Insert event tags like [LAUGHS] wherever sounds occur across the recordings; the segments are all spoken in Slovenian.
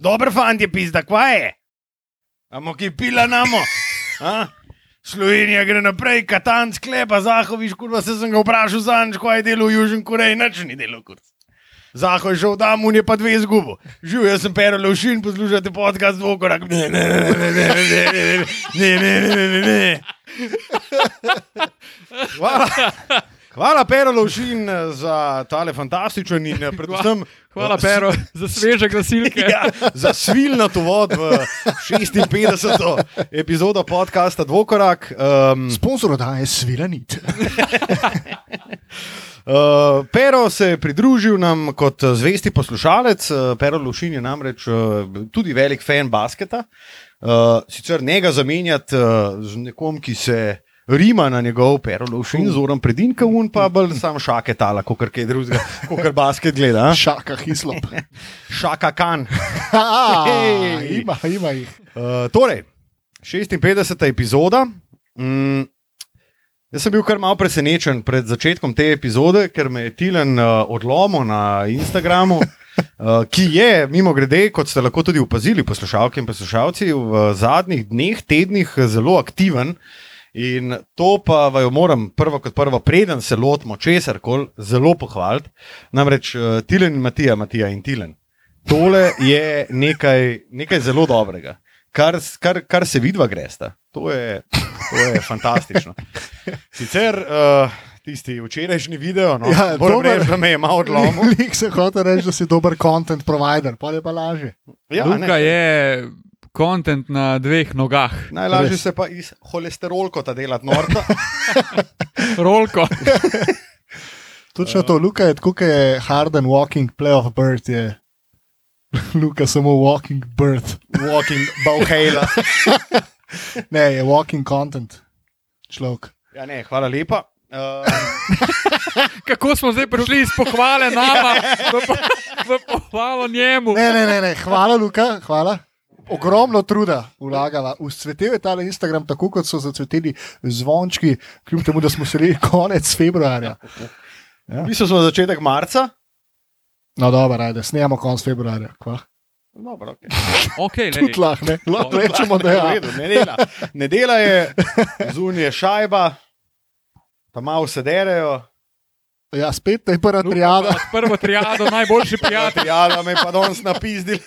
Dober fant je pizda, kva je? Amo ki pila namo. A? Slovenija gre naprej, Katan sklepa, Zahoviš, kurva se sem ga vprašal za nič, kaj je delo v Južni Koreji, nič ni delo, kurva. Zaho je šel tam, on je pa dve izgubo. Živ, jaz sem Pero Lovšin, poslušate podcast dvokorak. Ne, ne, ne, ne, ne, ne, ne, ne, ne, ne, ne, ne, ne. Hvala. Pero Lovšin, za tale fantastičen in eh, predvsem. Hvala, Pero, za sveže glasilke. [LAUGHS] Ja, za svilnato vod v 56. epizodo podcasta Dvokorak. Um, Sponzor oddaje Svilanit. Uh, [LAUGHS] Pero se je pridružil nam kot eh, zvesti poslušalec. Uh, Pero Lušin je namreč uh, tudi velik fan basketa. Uh, sicer ne ga zamenjati uh, z nekom, ki se rima na njegov Pero Lušin, z urom predinka un, pa bolj sam šake tala, kot kaj drugega, kot basket gleda. [LAUGHS] Šaka, hislop. [LAUGHS] Šaka kan. [LAUGHS] Hej, ima, ima jih. Uh, torej, 56. epizoda. Mm, jaz sem bil kar malo presenečen pred začetkom te epizode, ker me je Tilen uh, odlomil na Instagramu, uh, ki je, mimo grede, kot ste lahko tudi opazili, poslušalke in poslušalci, v zadnjih dneh, tednih zelo aktiven. In to pa vaju moram prvo kot prvo, preden se lotimo česar koli, zelo pohvaliti. Namreč uh, Tilen in Matija, Matija in Tilen. Tole je nekaj, nekaj zelo dobrega, kar, kar, kar se vidva gresta. To je, to je fantastično. Sicer uh, tisti včerajšnji video, no, Ja, dober. reči, da me je malo odlomil. Lik se hoče reči, da si dober content provider, pa je pa lažje. Ja, Luka ne, je kontent na dveh nogah, najlažje res. se pa iz holesterolkota delati norta. [LAUGHS] rolko. [LAUGHS] Točno to, Luka je tako, kot je Harden walking playoff bird, je [LAUGHS] Luka samo walking bird. Walking Bauhela. Ne, je walking content. Človek. Ja, ne, hvala lepa. Uh, Kako smo zdaj prišli iz pohvale nama, v, po, v pohvalo njemu. Ne, ne, ne, ne, hvala, Luka, hvala. Ogromno truda vlagala. Usvetel je ta Instagram tako, kot so zacveteli zvončki, kljub temu, da smo se rekli konec februarja. Ja. Mi smo začetek marca. No, dobro, ajde, snemamo konec februarja. Kva? Dobro, okay. Okay, Tudi lahko, ne, lahko rečemo, da V je. redu, Ne dela. Ne dela je, zunaj je šajba, pa malo se derejo. Ja, spet je prva triada. Prvo triado, najboljši prijatelj. Ja, da me pa danes napizdil.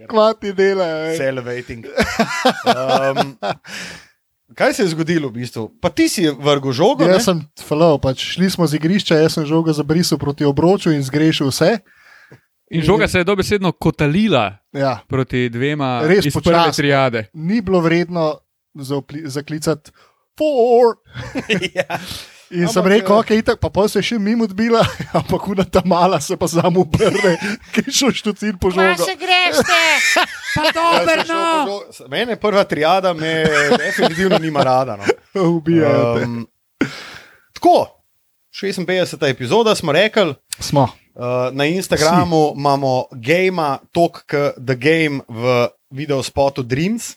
[LAUGHS] Kva ti delajo? Celebrating. Um, kaj se je zgodilo v bistvu? Pa ti si vrgel žogo. ne? Jaz sem falov, pač šli smo z igrišča, jaz sem žogo zabrisal proti obroču in zgrešil vse. In žoga se je dobesedno kotalila Ja, proti dvema Res prve triade. ni bilo vredno zaklicati for. [LAUGHS] [LAUGHS] ja. In sem Ampak, rekel, eh, ok, itak, pa pol se je še mimo odbila, [LAUGHS] ampak una ta mala se pa samo uprne, [LAUGHS] ki šel štucin po [LAUGHS] pa Ja, dobro, sem šel no. po žogo. Mene prva triada me definitivno nima rada. No. Ubijate. Um, tako, 56. epizoda smo rekli. Smo. Uh, na Instagramu si. imamo Game, Talk the Game v video spotu Dreams.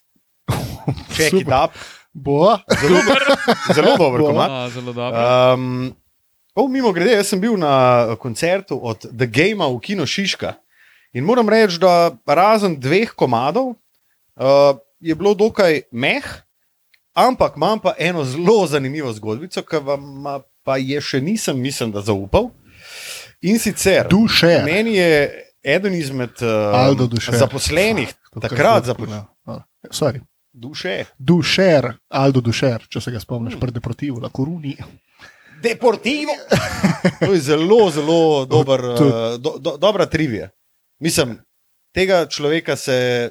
Check it up. Bo, Zelo, [LAUGHS] zelo dober Bo. komat. A, zelo dobro. Um, oh, mimo grede, jaz sem bil na koncertu od The Game v Kino Šiška in moram reči, da razen dveh komadov uh, je bilo dokaj meh, ampak imam pa eno zelo zanimivo zgodbico, ki vam pa je še nisem, mislim, da zaupal. In sicer, duše. meni je eden izmed uh, zaposlenih, takrat zaposlenih, Sorry. Duše. Dušer, Aldo Dušer, če se ga spomniš, pred Deportivo, La Coruni. Deportivo. To je zelo, zelo dober, uh, do, do, dobra trivija. Mislim, tega človeka se.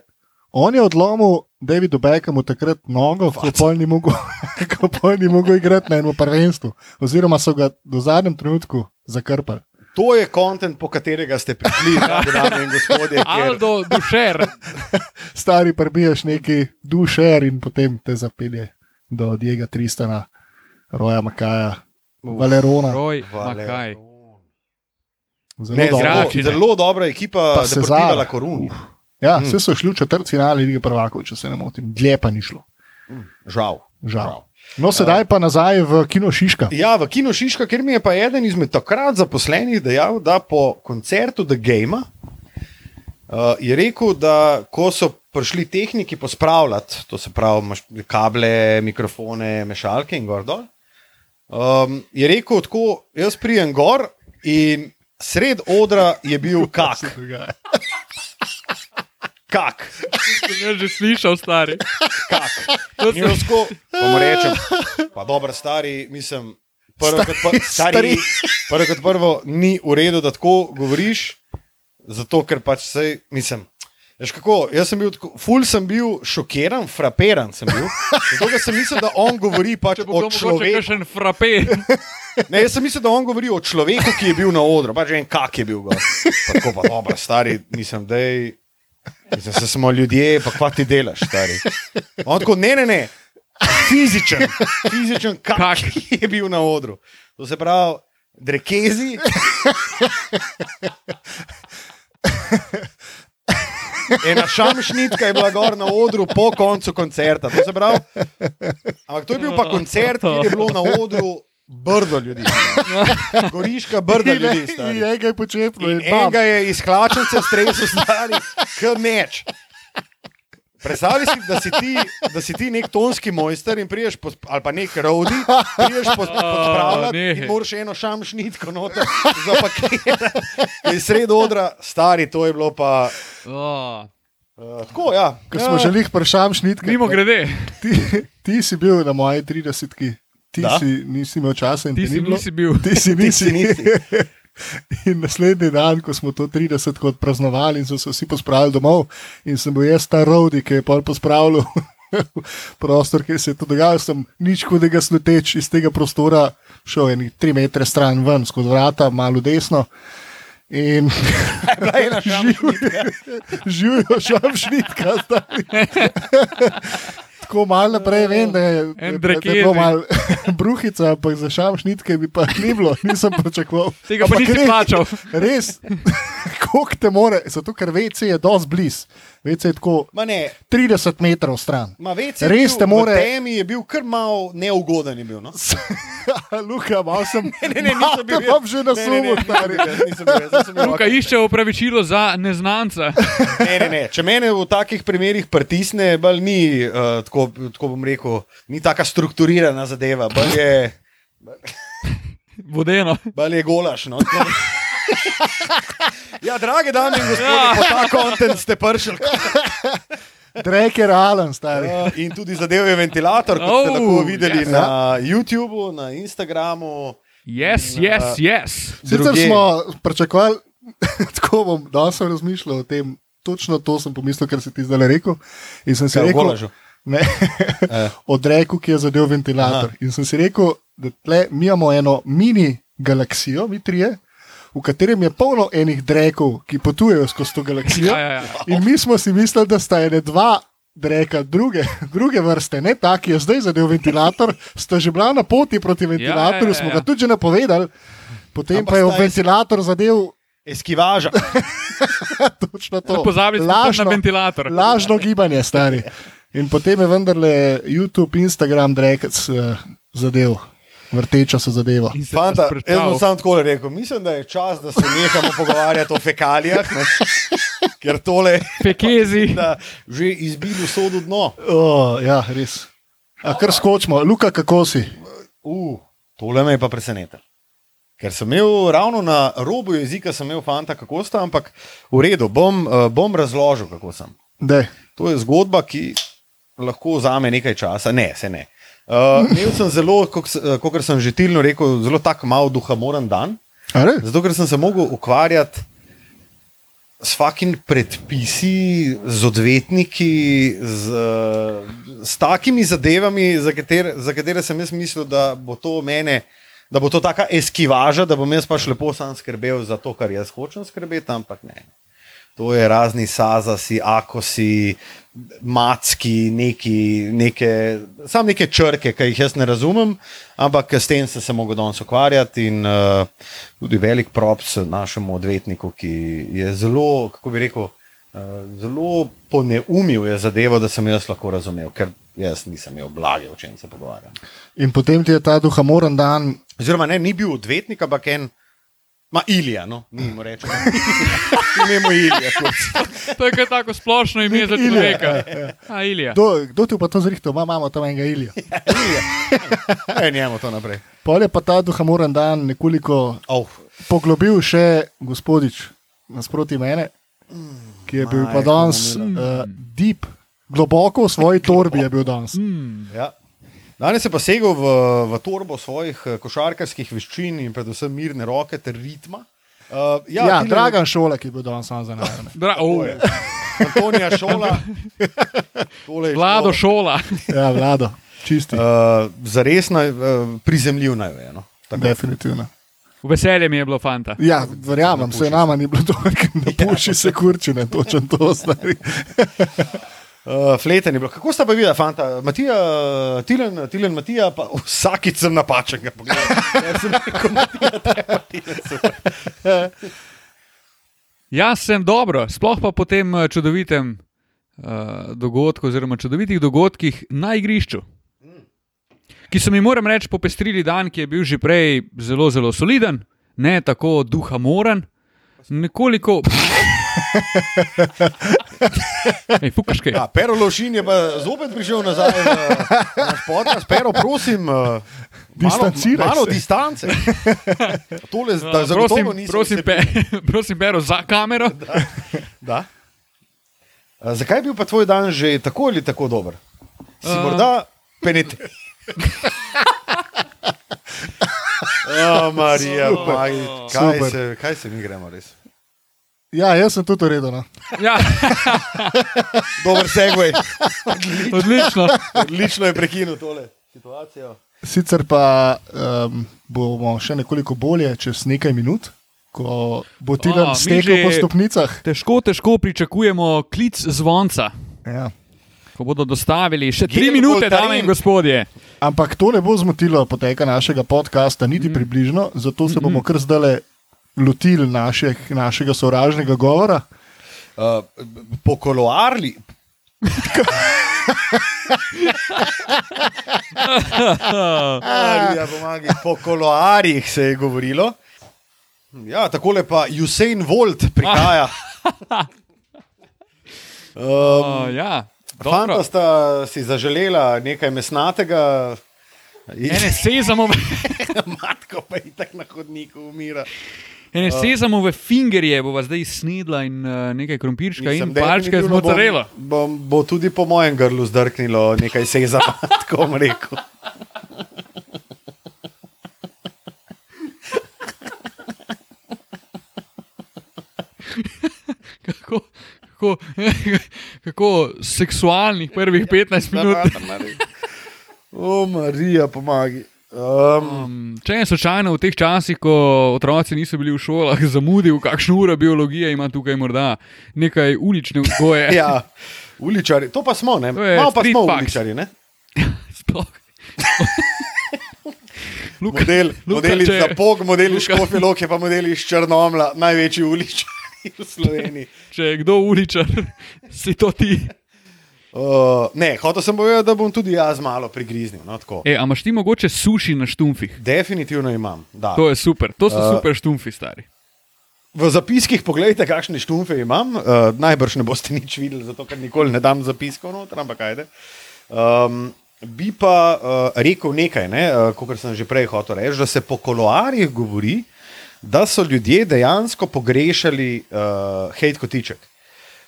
On je odlomil Davidu Beckhamu takrat nogo, ko pol ni mogel, [LAUGHS] ko pol ni mogel igrati na enem prvenstvu. Oziroma so ga do zadnjem trenutku zakrpali. To je kontent, po katerega ste prišli, [LAUGHS] dame in gospodje. Ker, Aldo Dušer. [LAUGHS] Stari prbiješ neki dušer in potem te zapelje do Diega Tristana, Roja Makaja, Valerona. Roj, Vale. Makaj. Zelo ne, dobro. zelo, Zračine. zelo dobra ekipa, Pa da se zavedala korun. Ja, Mm. vse so šli v četrt finale lige prvakov, če se ne motim. Dlje pa ni šlo. Žal. Žal. No, sedaj pa nazaj v Kino Šiška. Ja, v Kino Šiška, ker mi je pa eden izmed takrat zaposlenih dejal, da po koncertu The Game Uh, je rekel, da ko so prišli tehniki pospravljati, to se pravi kable, mikrofone, mešalke in gor dol, um, je rekel tako, jaz prijem gor in sred odra je bil kak. [LAUGHS] Kak, Sem že slišal, stari. kak. Tako, pa mu rečem, pa dobro, stari, mislim, prvo kot, pr stari, prvo kot prvo ni v redu, da tako govoriš, zato ker pač sej, mislim. Veš kako, jaz sem bil, tako, ful sem bil šokiran, frapiran sem bil. Zato, ker sem mislil, da on govori pač o človeku. [LAUGHS] Ne, jaz sem mislil, da on govori o človeku, ki je bil na odru, pač en kak je bil. gor. Pa Tako pa dobro, stari, mislim, da Mislim, se smo ljudje, pa kva ti delaš, stari. On tako, ne, ne, ne. Fizičen, fizičen kak, [LAUGHS] je bil na odru. To se pravi, drekezi. Ena šamšnitka je bila gor na odru po koncu koncerta. To se pravi, ampak to je bil pa [LAUGHS] koncert, kjer je bilo na odru brdo ljudi. Goriška brda ljudi. In stari. enega je počepno. In enega je iz hlačnice stresel stari, kot meč. Predstavljaj si, da si, ti, da si ti nek tonski mojster in priješ, pos, ali pa nek rodi, priješ po, [LAUGHS] pospravljati nehaj. in moraš eno šamšnitko noter zapakirati. In sred odra, stari, to je bilo pa Oh. uh, tako, ja. Ko ja. smo želeli pršam šnitke. Mimo grede, Ti, ti si bil na moji 30, ti Da. si, nisi imel časa in ti te si ni nisi bil. Ti si [LAUGHS] nisi. si nisi. [LAUGHS] In naslednji dan, ko smo to 30 kot praznovali in so se vsi pospravili domov, in sem bil jaz ta rodi, ki je pol pospravljal [LAUGHS] prostor, kjer se je to dogajalo, sem nič hudega sluteč iz tega prostora šel eni tri metre stran ven, skozi vrata, malo desno. In šamšnitka. živijo šamšnitka. stari. Tako malo naprej vem, da je, da, je bilo malo [LAUGHS] bruhica, ampak za šamšnitke bi pa ni bilo, nisem pričakoval. Tega pa Ampak nisi res- plačal. Res, [LAUGHS] koliko te more, zato ker WC je dosti blizu. WC je tako Ma ne, 30 metrov stran. ma Res te more- V temi je bil kar mal neugoden. Bil, no? [LAUGHS] Luka, malo sem, [LAUGHS] Ne, ne, ne, malo nisem bil jaz. imam že na Ne, ne, ne, jaz, jaz sem bil Luka išče opravičilo za neznanca. [LAUGHS] Ne, ne, ne. Če mene v takih primerih pritisne, bolj ni, uh, tako, tako bom rekel, ni tako strukturirana zadeva, bolj je, Vodeno. bolj je golaš. No? Ja, drage dame in gospodje, Ja. po ta kontent ste prišli. Drek je realen, stari. Uh, in tudi zadev je ventilator, kot ste Oh, lahko videli yes. na YouTubu, na Instagramu. Yes, yes, yes. Sicer drugje. smo pričakovali, [LAUGHS] tako bom danes razmišljal o tem, točno to sem pomislil, kar si ti zdaj rekel. In sem si Kaj, rekel, ne, [LAUGHS] Eh. o dreku, ki je zadev ventilator. In sem si rekel, da tle, mi imamo eno mini galaksijo, mi trije. V katerem je polno enih drekov, ki potujejo skozi to galaksijo. Ja, ja, ja. In mi smo si mislili, da sta ene dva dreka, druge, [LAUGHS] druge vrste, ne ta, ki je zdaj zadev ventilator, sta že bila na poti proti ventilatorju, ja, smo ja. ga tudi že napovedali, potem Ampak pa je v ventilator zadev Eskivaža. [LAUGHS] točno to. Pozabili smo tudi na ventilator. Lažno gibanje, stari. In potem je vendarle YouTube, Instagram, drekec uh, zadev, vrteča se zadeva. Fanta, jaz bom sam tako rekel. Mislim, da je čas, da se nehamo pogovarjati o fekalijah, ne? ker tole Pekezi. [LAUGHS] da že izbilo sodu dno. Oh, ja, res. A kar skočimo, Luka, kako si? Uh, tole me je pa presenetilo. Ker sem imel ravno na robu jezika, sem imel fanta, kako sta, ampak v redu, bom, uh, bom razložil, kako sem. Dej. To je zgodba, ki lahko vzame nekaj časa. Ne, se ne. Uh, imel sem zelo, kot sem že tilno rekel, zelo tak mal duhamoren dan. A res? Zato, ker sem se mogel ukvarjati s fakin predpisi, z odvetniki, z, s takimi zadevami, za katere, za katere sem jaz mislil, da bo to mene. Da bo to taka eskivaža, da bom jaz pač lepo sam skrbel za to, kar jaz hočem skrbeti, ampak ne. To je razni sazasi, akosi, macki, neki, neke, sam neke črke, ki jih jaz ne razumem, ampak s tem sem se mogel danes ukvarjati in uh, tudi velik props našemu odvetniku, ki je zelo, kako bi rekel, uh, zelo poneumil je zadevo, da sem jaz lahko razumel, ker jaz nisem imel blage, o čem se pogovarjam. In potem ti je ta duhamoren dan, Oziroma, ne, ni bil odvetnik, ampak en Ma Ilija, no, ni mu rečemo. [LAUGHS] Imamo Ilija. kot- To je kaj tako splošno ime za Ilija, človeka. ja, ja. A, Ilija. Kdo, kdo ti pa to zrihtel? Ma, imamo tam enega Ilija. [LAUGHS] [LAUGHS] E, njemu to naprej. Pol je pa ta duhamoren dan nekoliko Oh, poglobil še gospodič nasproti mene, ki je bil pa majhno danes uh, deep, globoko v svoji torbi je bil danes. Mm. ja. Danes je pa segel v, v torbo svojih eh, košarkarskih veščin in predvsem mirne roke ter ritma. Uh, Ja, ja Dragan Šola, ki je bil danes sam za nami. [LAUGHS] Dra, oh, Antonija Šola. [LAUGHS] Vlado šola. Ja, vlado, čisti. Uh, Zares uh, prizemljiv naj je. No. Tako. Definitivno. Veselje mi je bilo, fanta. Ja, verjamem, se nama ni bilo dobro, da [LAUGHS] puši se kurčine, točno to stari. Uh, Fleten je bilo. Kako sta pa videla, fanta? Matija, Tilen, Tilen, Matija, pa vsakič sem napačen. [LAUGHS] Jaz sem rekel, Matija, treba, Tilen. Jaz sem dobro, sploh pa po tem eh, čudovitem uh, dogodku, oziroma čudovitih dogodkih na igrišču, ki so mi, moram reči, popestrili dan, ki je bil že prej zelo, zelo soliden, ne tako duha moren, nekoliko. [LAUGHS] [LAUGHS] Ej, fukaš kaj. Ja, Pero Lošin je pa zopet prišel nazaj v naš podcast. Pero, prosim, uh, malo, Distanciraj malo distance. [LAUGHS] Tole, da Uh, zagotovo prosim, prosim, pe, [LAUGHS] prosim, Pero, za kamero. Da. A, zakaj je bil pa tvoj dan že tako ali tako dober? Si A. uh. morda penete. Oh, Marija, kaj, Super. se, kaj se mi gremo res? Ja, jaz sem tudi urejen. No. Ja, [LAUGHS] Dober segway. [LAUGHS] odlično. Odlično je prekinil tole situacijo. Sicer pa um, bomo še nekoliko bolje čez nekaj minut, ko bo ti dan stekel po stopnicah. Težko, težko pričakujemo klic zvonca, Ja. ko bodo dostavili še tri Gel minute, dame in gospodje. Ampak to ne bo zmotilo poteka našega podcasta, niti mm. približno, zato se bomo kar zdaj lotili naših, našega sovražnega govora. Uh, po koloarli. Marija, pomagaj. Po koloarjih se je govorilo. Ja, takole pa Usain Volt prihaja. [LAUGHS] Um, Uh, ja. Fanta sta si zaželela nekaj mesnatega, Ene sezamove, [LAUGHS] matko pa je tako na hodniku umira. Ene sezamove fingerje bova zdaj snedla in uh, nekaj krompirčka Mislim, in palčke z mozzarelo. Bom, bo tudi po mojem grlu zdrknilo nekaj sezama, [LAUGHS] tako bom rekel. [LAUGHS] Kako, kako, [LAUGHS] kako seksualnih prvih 15 minut. O, Marija, pomagi. Um, Um, če je slučajno v teh časih, ko otroci niso bili v šolah, [LAUGHS] zamudil kakšno uro biologije, ima tukaj morda nekaj ulične vzgoje. [LAUGHS] ja, uličari, to pa smo, ne? Malo pa smo facts. uličari, ne? [LAUGHS] Sploh. Luka, Model, Luka, modeli če- za pog, modeli Luka- škofe loke, pa modeli iz Črnomla, največji uličari v Sloveniji. če je kdo uličar, si to ti. Uh, ne, hotel sem povedati, da bom tudi jaz malo prigriznil. No, tako. E, a imaš ti mogoče suši na štumfih? Definitivno imam. Da. To je super, to so Uh, super štumfi, stari. V zapiskih pogledajte, kakšne štumfe imam. Uh, najbrž ne boste nič videli, zato ker nikoli ne dam zapiskov noter, ampak ajde. Um, bi pa uh, rekel nekaj, ne, uh, kot sem že prej hotel reči, da se po koloarjih govori, da so ljudje dejansko pogrešali uh, hate kotiček.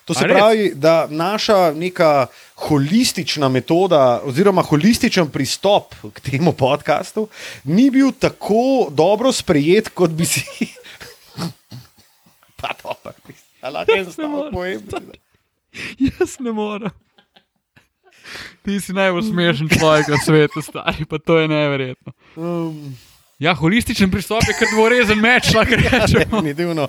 To se pravi, da naša neka holistična metoda, oziroma holističen pristop k temu podkastu, ni bil tako dobro sprejet, kot bi si. pa dobro, ali lahko en stavek povem. Jaz ne morem. Ti si najbolj smešen človek na svetu, stari, pa to je neverjetno. Um, Ja, holističen pristop je kar dvorezen meč, [LAUGHS] lahko rečemo. definitivno.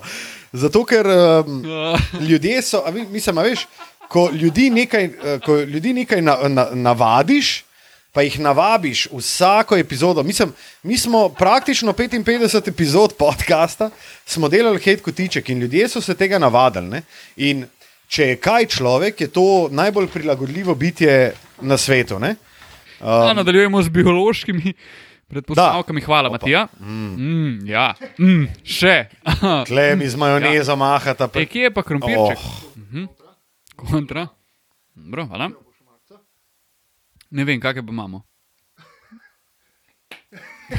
Zato, ker um, Ja. ljudje so, a vi- mislim, a veš, ko ljudi nekaj, eh, ko ljudi nekaj na, na, navadiš, pa jih navabiš vsako epizodo. Mislim, mi smo praktično 55 epizod podcasta, smo delali hate kotiček in ljudje so se tega navadili. Ne? In če je kaj človek, je to najbolj prilagodljivo bitje na svetu. Ne? A, nadaljujemo z biološkimi predpostavkami. Hvala, Opa. Matija. Mm, ja, mm, še. [LAUGHS] Tle mi z majonezo mahata. E, Pre... kje je pa krompirček? Oh. Mhm. Kontra. Dobro, hvala. Ne vem, kakšne pa imamo.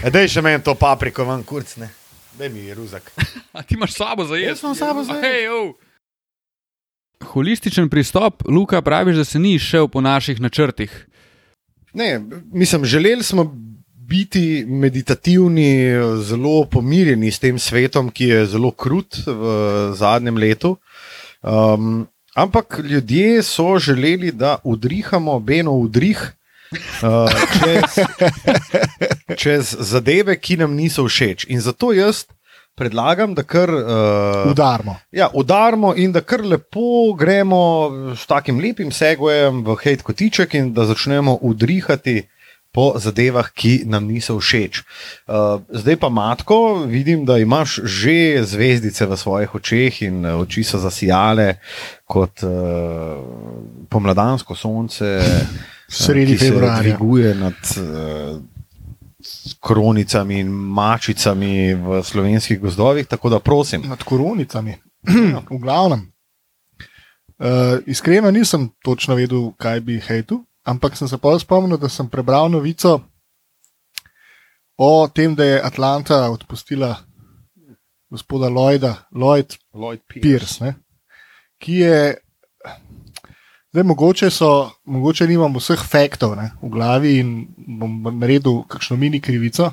E, Dej še meni to papriko, ven kurc, ne. Dej mi ruzak. [LAUGHS] A ti imaš sabo za jesti? Jaz imam sabo za Hej, oh. Holističen pristop, Luka, praviš, da se ni šel po naših načrtih. Ne, mislim, želeli smo biti meditativni, zelo pomirjeni s tem svetom, ki je zelo krut v zadnjem letu. Um, ampak ljudje so želeli, da udrihamo Beno udrih uh, čez, [LAUGHS] čez zadeve, ki nam niso všeč. In zato jaz predlagam, da kar uh, Udarmo. Ja, udarimo in da kar lepo gremo s takim lepim segwajem v hate kotiček in da začnemo udrihati po zadevah, ki nam niso všeč. Uh, zdaj pa, Matko, vidim, da imaš že zvezdice v svojih očeh in uh, oči so zasijale kot uh, pomladansko sonce. Sredi februarja. dviguje nad kronicami in mačicami v slovenskih gozdovih. Tako da prosim, Nad koronicami. v glavnem. Uh, iskreno nisem točno vedel, kaj bi hejtu, ampak sem se pa spomnil, da sem prebral novico o tem, da je Atlanta odpustila gospoda Lloyda, Lloyd Lloyd Pierce, ne, ki je. Zdaj, mogoče, so, mogoče nimam vseh faktov ne, v glavi in bom naredil kakšno mini krivico,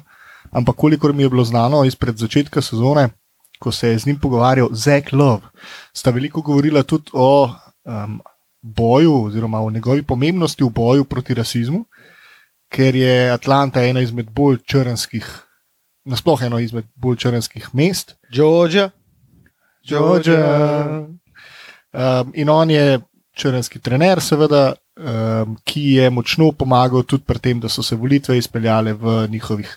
ampak kolikor mi je bilo znano izpred začetka sezone, ko se je z njim pogovarjal Zack Love, sta veliko govorila tudi o um, boju oziroma o njegovi pomembnosti v boju proti rasizmu, ker je Atlanta ena izmed bolj črnskih, nasploh eno izmed bolj črnskih mest. Georgia. Georgia. Um, in on je črnski trener, seveda, um, ki je močno pomagal tudi pri tem, da so se volitve izpeljale v njihovih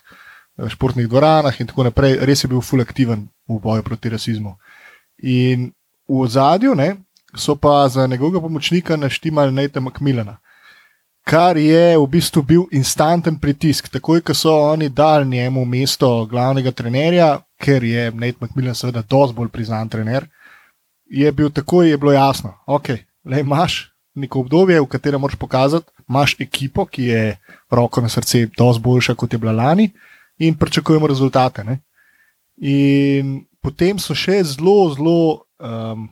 eh, športnih dvoranah in tako naprej. Res je bil full aktiven v boju proti rasizmu. In v ozadju ne, so pa za njegovega pomočnika naštimali Nate McMillana. Kar je v bistvu bil instanten pritisk, takoj ko so oni dali njemu mesto glavnega trenerja, ker je Nate McMillan seveda dosti bolj priznan trener, je bil takoj je bilo jasno, ok, le imaš neko obdobje, v katerem moraš pokazati, imaš ekipo, ki je roko na srce dosti boljša kot je bila lani in pričakujemo rezultate. Ne? In potem so še zelo, zelo, um,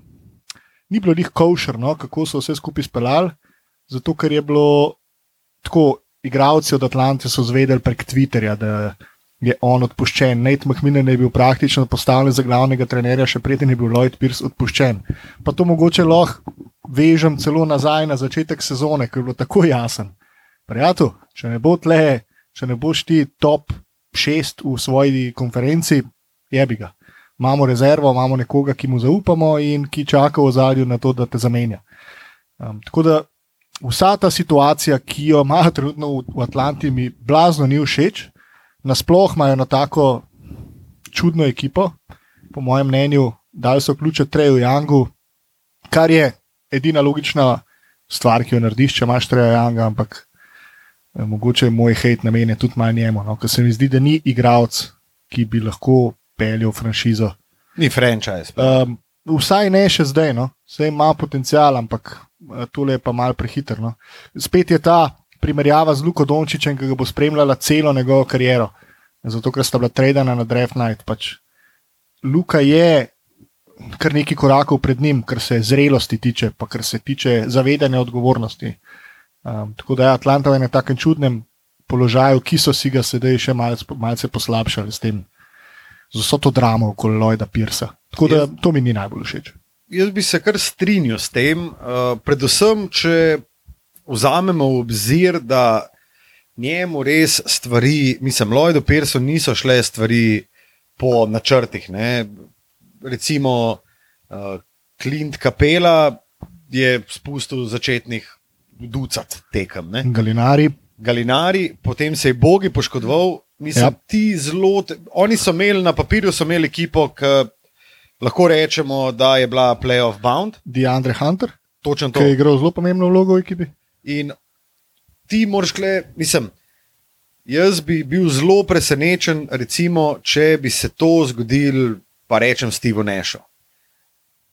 ni bilo njih košerno, kako so vse skupaj speljali, zato ker je bilo tako, igravci od Atlante so zvedeli prek Twitterja, da je on odpuščen. Nate McMillan je bil praktično postavljen za glavnega trenerja, še preden je bil Lloyd Pierce odpuščen. Pa to mogoče lahko vežem celo nazaj na začetek sezone, ker je bilo tako jasen. Prijatelj, če ne bo tle, če ne boš ti top šest v svoji konferenci, jebi ga. Imamo rezervo, imamo nekoga, ki mu zaupamo in ki čaka v zadju na to, da te zamenja. Um, tako da vsa ta situacija, ki jo imajo trenutno v, v Atlanti, mi blazno ni všeč. Nasploh imajo na tako čudno ekipo, po mojem mnenju, da so vključiti Treju Jangu, kar je edina logična stvar, ki jo narediš, če imaš Treja Janga, ampak eh, mogoče je moj hate namenjen tudi malo njemu, no? ker se mi zdi, da ni igralec, ki bi lahko peljal franšizo. Ni franchise. Um, vsaj ne še zdaj, no. vse ima potencial, ampak eh, tole je pa mal prehiter. No. Spet je ta primerjava z Luko Dončičem, ki ga bo spremljala celo njegovo kariero, zato ker sta bila tradena na Draft Night. Pač Luka je kar nekaj korakov pred njim, kar se zrelosti tiče, pa kar se tiče zavedanja odgovornosti. Um, tako da je Atlanta v enem takem čudnem položaju, ki so si ga sedaj še malce, malce poslabšali s tem, z vso to dramo okoli Lloyda Piersa. Tako da Jaz- to mi ni najbolj všeč. Jaz bi se kar strinjal s tem, uh, predvsem, če vzamemo v obzir, da njemu res stvari, mislim, Lloydu Pearsu niso šle stvari po načrtih. Ne. Recimo, uh, Clint Capela je spustil začetnih ducat tekem. Ne. Galinari, Galinari, potem se je Bogi poškodoval. Mislim, Ja. ja. ti zelo. Oni so imeli na papirju imeli ekipo, ki lahko rečemo, da je bila playoff bound, DeAndre Hunter, točno to. ki je igral zelo pomembno vlogo v ekipi. In ti moraš, kle, mislim, jaz bi bil zelo presenečen, recimo, če bi se to zgodilo, pa rečem, Stevu Nešu.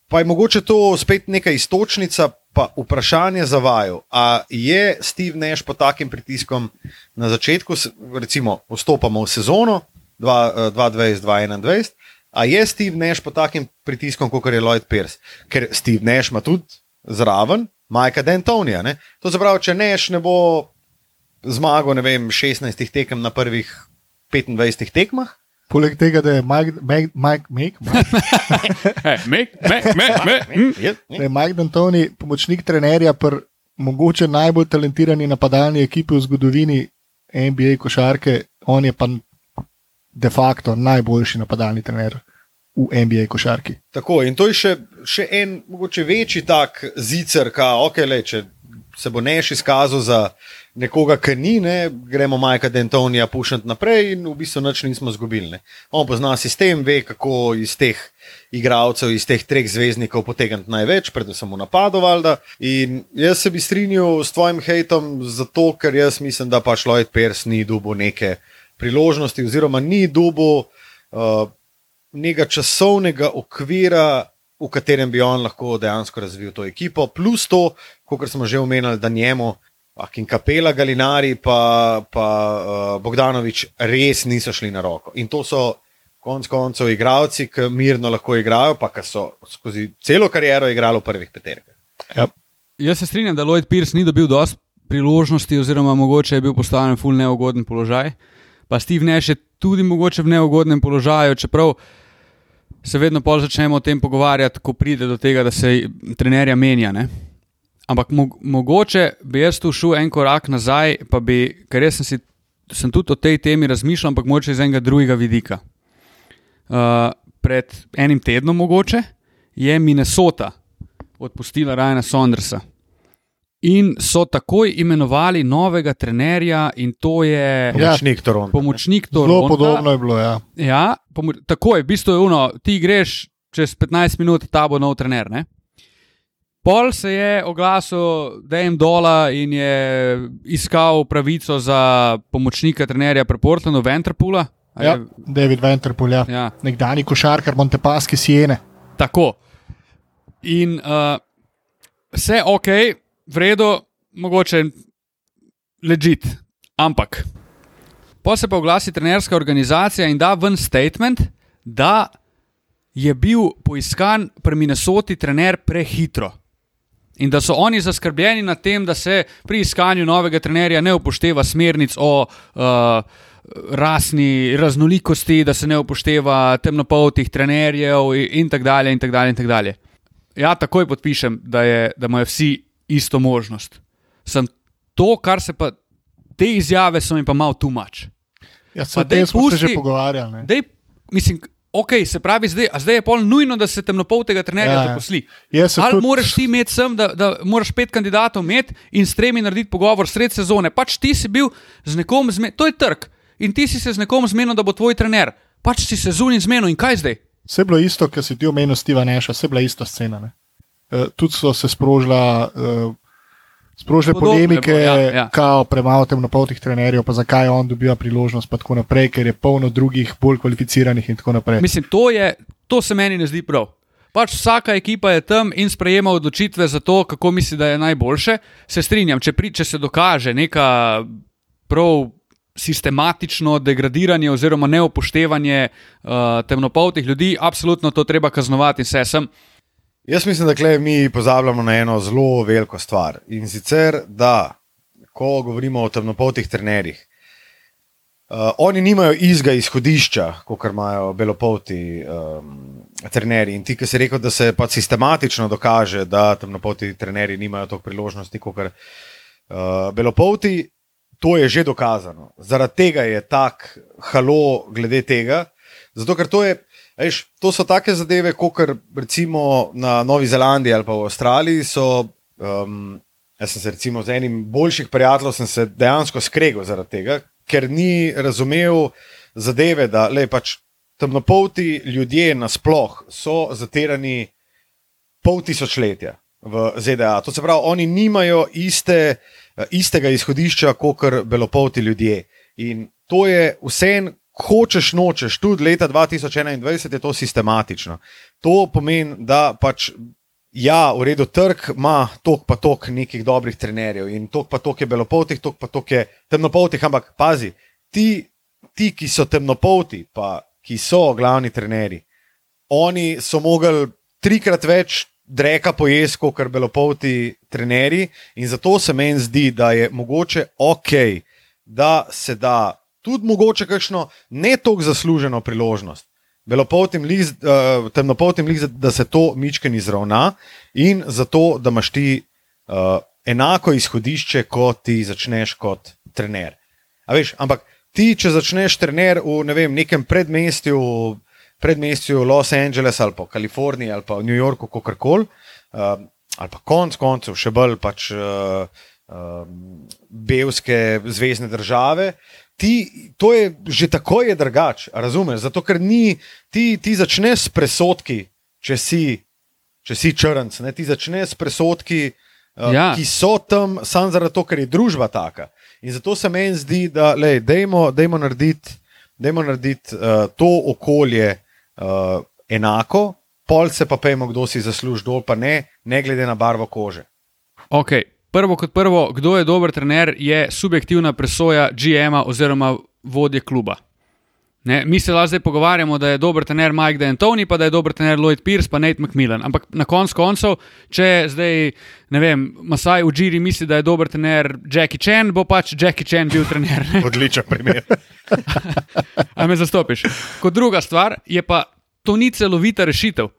Pa je mogoče to spet neka istočnica, pa vprašanje za vaju. A je Steve Neš pod takim pritiskom na začetku, recimo, vstopamo v sezono dva- eh, 2020-2021, a je Steve Neš pod takim pritiskom, kot je Lloyd Pierce? Ker Steve Neš ima tudi zraven Majka Dentonija. Ne? To se pravi, če Neš ne bo zmagal, ne vem, 16 tekem na prvih 25 tekmah. Poleg tega, da je Mike, [LAUGHS] hm. Mike D'Antoni pomočnik trenerja pri mogoče najbolj talentirani napadalni ekipi v zgodovini NBA košarke, on je pa de facto najboljši napadalni trener v NBA košarki. Tako, in to je še, še en, mogoče večji tak zicer, ka, okay, le, če se bo neš izkazal za nekoga, ki ni, ne, gremo Majka Dentonija pušati naprej in v bistvu nič nismo izgubili. On pozna sistem, ve, kako iz teh igralcev, iz teh treh zvezdnikov potegniti največ, predvsem v napadu. Valjda. In jaz se bi strinjal s tvojim hejtom, zato ker jaz mislim, da pač Lloyd Pierce ni dubo neke priložnosti, oziroma ni dubo uh, nekega časovnega okvira, v katerem bi on lahko dejansko razvil to ekipo, plus to, kot smo že omenili, da njemu, ah, in Kapela, Galinari, pa, pa uh, Bogdanovič res niso šli na roko. In to so konec koncev igralci, ki mirno lahko igrajo, pa ki so skozi celo kariero igrali v prvih peterkah. Ja. Jaz se strinjam, da Lloyd Pierce ni dobil dosti priložnosti, oziroma mogoče je bil postavljen v ful neugoden položaj. Pa Steve Nash je tudi mogoče v neugodnem položaju, čeprav se vedno bolj začnemo o tem pogovarjati, ko pride do tega, da se trenerja menja. Ne? Ampak mo mogoče bi jaz tu šel en korak nazaj, pa bi, ker jaz sem, si, sem tudi o tej temi razmišljal, ampak mogoče iz enega drugega vidika. Uh, pred enim tednom mogoče je Minnesota odpustila Ryana Saundersa. In so takoj imenovali novega trenerja, in to je Pomočnik Toronto. pomočnik Zelo Toronta. podobno je bilo. Ja. Ja, tako je, v bistvu je uno, ti greš čez 15 minut, ta bo nov trener. Ne? Pol se je oglasil Dajem Dola in je iskal pravico za pomočnika trenerja pri Portlandu, Ventrpula. A je- Ja, David Venterpool, ja. ja. nekdani košarkar Montepaske Siene. Tako. In uh, vse ok, v redu, mogoče ležit. Ampak, pa se pa oglasi trenerska organizacija in da ven statement, da je bil poiskan pri Minnesoti trener prehitro. In da so oni zaskrbljeni nad tem, da se pri iskanju novega trenerja ne upošteva smernic o uh, rasni raznolikosti, da se ne upošteva temnopoltih trenerjev in, tako dalje. In tak dalje, in tak dalje. Ja, takoj podpišem, da, je, da imajo vsi isto možnost. Sem to, kar se pa te izjave so mi pa malo tumač. Ja, se o tem smo se pusti- že pogovarjali. Dej, mislim, ok, se pravi, zdaj, zdaj je pol nujno, da se temnopoltega trenerja Ja, ja, zaposli. Ali tudi- moraš ti imeti sem, da, da moraš pet kandidatov imeti in s tremi narediti pogovor sred sezone. Pač ti si bil z nekom zmenjen, to je trg. In ti si se z nekom zmenil, da bo tvoj trener. Pač si se zunaj zmenil in kaj zdaj? Vse je bilo isto, kar si ti omenil, Steva Neša, vse je bila ista scena. Ne? Uh, tudi so se sprožila, uh, sprožile Podobno je polemike, bilo, ja, ja. kao premalo temnopoltih trenerjev, pa zakaj on dobiva priložnost, pa tako naprej, ker je polno drugih, bolj kvalificiranih in tako naprej. Mislim, to, je, to se meni ne zdi prav. Pač vsaka ekipa je tam in sprejema odločitve za to, kako misli, da je najboljše. Se strinjam, če, pri, če se dokaže neka prav sistematično degradiranje oziroma neupoštevanje uh, temnopoltih ljudi, absolutno to treba kaznovati in vse sem. Jaz mislim, da klej mi pozabljamo na eno zelo veliko stvar. In sicer, da ko govorimo o temnopoltih trenerjih, uh, oni nimajo izga izhodišča, kot imajo belopolti um, trenerji. In ti, ki si rekel, da se pa sistematično dokaže, da temnopolti trenerji nimajo toliko priložnosti, kot uh, belopolti, to je že dokazano. Zaradi tega je tak halo glede tega. Zato, ker to je. Eš, to so take zadeve, kot recimo na Novi Zelandiji ali pa v Avstraliji. So, um, jaz sem se recimo z enim boljših prijateljev se dejansko skregal zaradi tega, ker ni razumel zadeve, da le pač temnopolti ljudje nasploh so zatirani pol tisočletja v ZDA. To se pravi, oni nimajo iste, istega izhodišča kot belopolti ljudje. In to je vse, hočeš nočeš, tudi leta 2021 je to sistematično. To pomeni, da pač. Ja, v redu, trg ima tok pa tok nekih dobrih trenerjev in tok pa tok je belopoltih, tok pa tok je temnopoltih, ampak pazi, ti, ti, ki so temnopolti, pa ki so glavni trenerji, oni so mogli trikrat več dreka pojesti, kot belopolti trenerji in zato se meni zdi, da je mogoče ok, da se da tudi mogoče kakšno ne toliko zasluženo priložnost belopoltim, lih, uh, temnopoltim, lih, da se to mičken izravna in zato, da imaš ti uh, enako izhodišče, kot ti začneš kot trener. Veš, ampak ti, če začneš trener v ne vem, nekem predmestju, predmestju Los Angeles ali pa Kaliforniji ali pa New Yorku, kakorkoli, uh, ali pa konc koncev, še bolj pač. Uh, Belske zvezdne države, ti, to je že tako je drugače, razumeš? Zato, ker ni, ti, ti začneš s presodki, če si, če si črnc, ne? ti začneš s presodki, uh, ja. ki so tam samo zato, ker je družba taka. In zato se meni zdi, da lej, dejmo, dejmo narediti, dejmo narediti uh, to okolje uh, enako, pol se pa pejmo, kdo si zasluži dol, pa ne, ne glede na barvo kože. Okay. Prvo kot prvo, kdo je dober trener, je subjektivna presoja GM-a oziroma vodje kluba. Ne, mi se zdaj pogovarjamo, da je dober trener Mike D'Antoni, pa da je dober trener Lloyd Pierce, pa Nate McMillan. Ampak na koncu koncev, če zdaj, ne vem, Masaj v Džiri misli, da je dober trener Jackie Chan, bo pač Jackie Chan bil trener. Ne? [LAUGHS] Odličen primer. [LAUGHS] A me zastopiš. Kot druga stvar je pa, to ni celovita rešitev.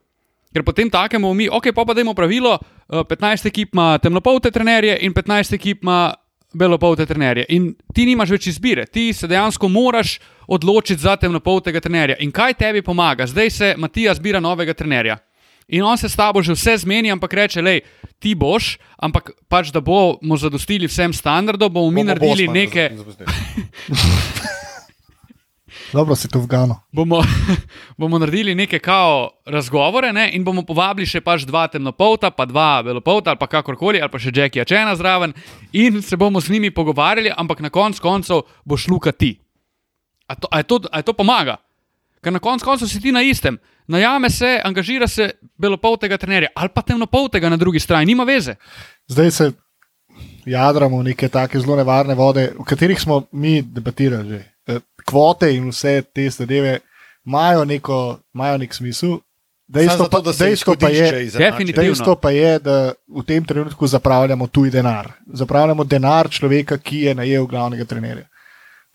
Ker potem takemu mi, ok, pa pa dajmo pravilo, 15 eh, ekip ima temnopolte trenerje in 15 ekip ima belopolte trenerje. In ti nimaš več izbire, ti se dejansko moraš odločiti za temnopoltega trenerja. In kaj tebi pomaga? Zdaj se Matija zbira novega trenerja. In on se s tabo že vse zmeni, ampak reče, le, ti boš, ampak pač da bomo zadostili vsem standardom, bomo mi bo, naredili bo nekaj. [LAUGHS] Dobro si to vgano. Bomo, [LAUGHS] bomo naredili neke kao razgovore ne? in bomo povabili še pač dva temnopolta, pa dva belopolta ali pa kakorkoli, ali pa še Jackie Čena zraven in se bomo z njimi pogovarjali, ampak na koncu koncev boš luka ti. A to, a to, a to pomaga? Ker na koncu koncev si ti na istem. Najame se, angažira se belopoltega trenerja ali pa temnopoltega na drugi strani, nima veze. Zdaj se jadramo v neke take zelo nevarne vode, v katerih smo mi debatirali že. Kvote in vse te zadeve imajo, neko, imajo nek smisel. Dejstvo, to, dejstvo, pa je, dejstvo pa je, da v tem trenutku zapravljamo tuji denar. Zapravljamo denar človeka, ki je najel glavnega trenerja.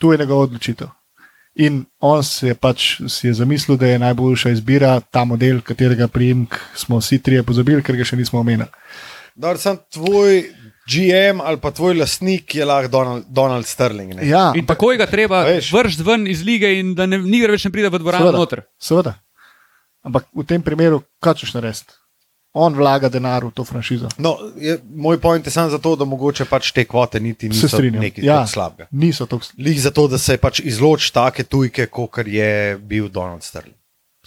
Tu je njegova odločitev. In on se je pač si je zamislil, da je najboljša izbira ta model, katerega prijemek smo vsi trije pozabili, ker ga še nismo omenili. Dar, sem tvoj GM ali pa tvoj lastnik je lahko Donald, Donald Sterling. Ja, in tako je ga treba vršiti ven iz lige, in da ne, nikar več ne pride v dvorano noter. Seveda. Ampak v tem primeru, kaj češ narediti? On vlaga denar v to franšizo. No, je, moj point je samo zato, da mogoče pač te kvote niti niso nekaj ja, slabega. Niso to slabega. Lih zato, da se pač izloči take tujke, kot je bil Donald Sterling.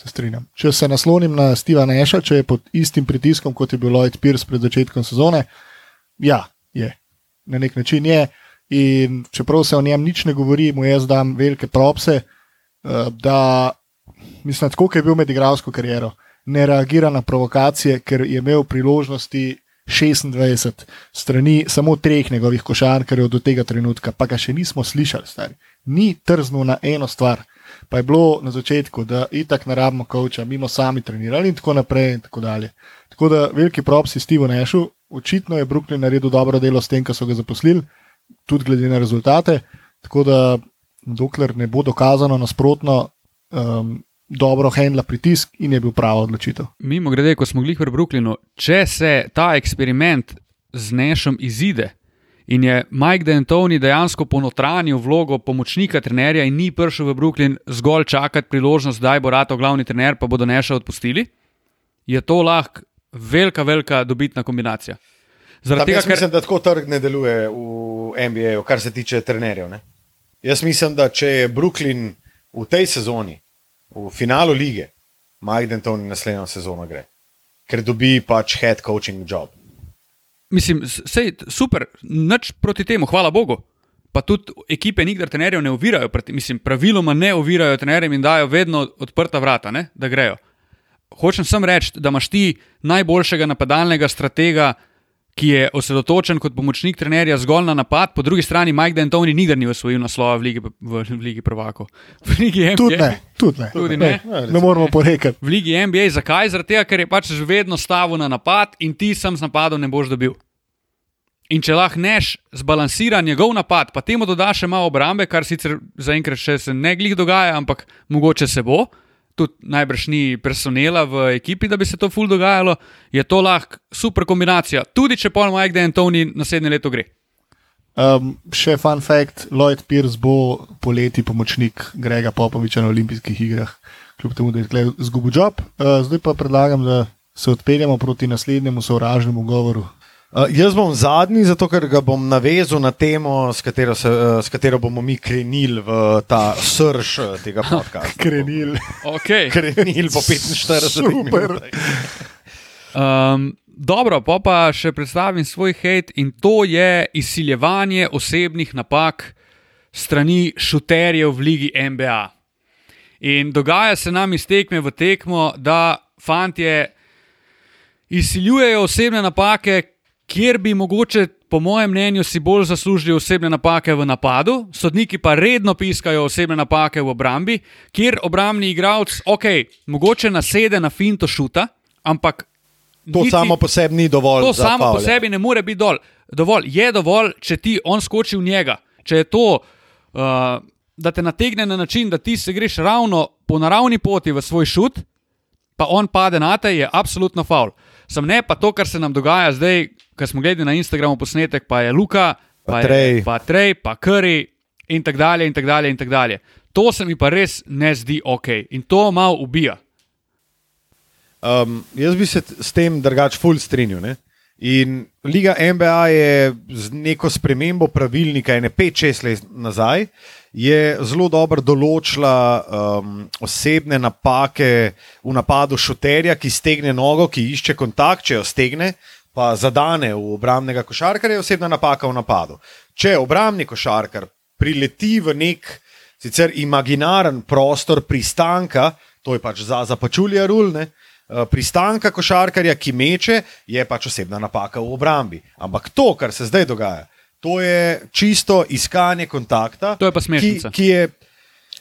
Se strinjam. Če se naslonim na Steva Neša, če je pod istim pritiskom, kot je bil Lloyd Pierce pred začetkom sezone, Ja, je. Na nek način je. In čeprav se o njem nič ne govori, mu jaz dam velike propse, eh, da mislim, tako je bil med igralsko kariero, ne reagira na provokacije, ker je imel priložnosti 26 strani, samo treh njegovih košarkarjev do tega trenutka, pa ga še nismo slišali, stari. Ni trznil na eno stvar. Pa je bilo na začetku, da itak ne rabimo kavča, mimo sami trenirali in tako naprej. In tako, tako da veliki propsi Stevu Nešu, očitno je Brooklyn naredil dobro delo s tem, kar so ga zaposlili, tudi glede na rezultate. Tako da, dokler ne bo dokazano nasprotno, um, dobro handla pritisk in je bil prava odločitev. Mimo grede, ko smo bili v Brooklynu, če se ta eksperiment z nešom izide. In je Mike D'Antoni dejansko ponotranil vlogo pomočnika trenerja in ni prišel v Brooklyn zgolj čakati priložnost, da bo Rato glavni trener, pa bodo neša odpustili. Je to lahko velika, velika dobitna kombinacija. Zaradi tega, ker mislim, da tako trg ne deluje v NBA, kar se tiče trenerjev. Ne? Jaz mislim, da če je Brooklyn v tej sezoni, v finalu lige, Mike Denton naslednjo sezono gre, ker dobi pač head coaching job. Mislim, sej, super, nič proti temu, hvala Bogu. pa tudi ekipe nikdar trenerjev ne ovirajo, mislim, praviloma ne ovirajo trenerjem in dajo vedno odprta vrata, ne, da grejo. Hočem sem reči, da imaš ti najboljšega napadalnega stratega, ki je osredotočen kot pomočnik trenerja zgolj na napad, po drugi strani Mike D'Antoni nikdar ni osvojil naslova v Ligi, v, v Ligi Prvako. V Ligi NBA. Tudi ne, tudi ne. Tudi ne. Ne, ne moramo porekati. V Ligi NBA, zakaj? Zaradi tega, ker je pač že vedno stavil na napad in ti sam z napadom ne boš dobil. In če lahko neš zbalansira njegov napad, pa temu dodaš še malo obrambe, kar sicer zaenkrat še se ne glih dogaja, ampak mogoče se bo, tudi najbrž ni personela v ekipi, da bi se to ful dogajalo, je to lahko super kombinacija. Tudi če pol Mike D'Antoni naslednje leto gre. Um, še fun fact: Lloyd Pierce bo poleti pomočnik Grega Popoviča na olimpijskih igrah, kljub temu, da je izgubil job. Uh, zdaj pa predlagam, da se odpeljemo proti naslednjemu sovražnemu govoru. Uh, jaz bom zadnji, zato ker ga bom navezal na temo, s katero, se, uh, s katero bomo mi krenili v ta srž uh, tega [LAUGHS] podcasta. Krenil. Okay. [LAUGHS] Krenili po 45 Super. minutah. Um, dobro, pa pa še predstavim svoj hate in to je izsiljevanje osebnih napak strani šuterjev v Ligi NBA. In dogaja se nam iz tekme v tekmo, da fantje izsiljujejo osebne napake, kjer bi mogoče, po mojem mnenju, si bolj zaslužili osebne napake v napadu, sodniki pa redno piskajo osebne napake v obrambi, kjer obrambni igralec, ok, mogoče nasede na finto šuta, ampak. To niti- samo po sebi ni dovolj. To samo po favle. sebi ne more biti dol. dovolj. Je dovolj, če ti on skoči v njega. Če je to, uh, da te nategne na način, da ti se greš ravno po naravni poti v svoj šut, pa on pade na te, je absolutno faul. Sam ne pa to, kar se nam dogaja zdaj, ko smo gledali na Instagramu posnetek, pa je Luka, Pa pa, Trey. je, pa Trej, pa Curry in tako dalje, in tako dalje, in tako dalje. To se mi pa res ne zdi ok in to malo ubija. Um, jaz bi se s tem drugače full strinjal. Ne? In Liga NBA je z neko spremembo pravilnika, ene 5-6 let nazaj, je zelo dobro določila um, osebne napake v napadu šuterja, ki stegne nogo, ki išče kontakt, če jo stegne, pa zadane v obrambnega košarkarja, je osebna napaka v napadu. Če obrambni košarkar prileti v nek sicer imaginaren prostor pristanka, to je pač za zapačulja rulne. Pristanka košarkarja, ki meče, je pač osebna napaka v obrambi. Ampak to, kar se zdaj dogaja, to je čisto iskanje kontakta. To je pa ki, smešnica. ki je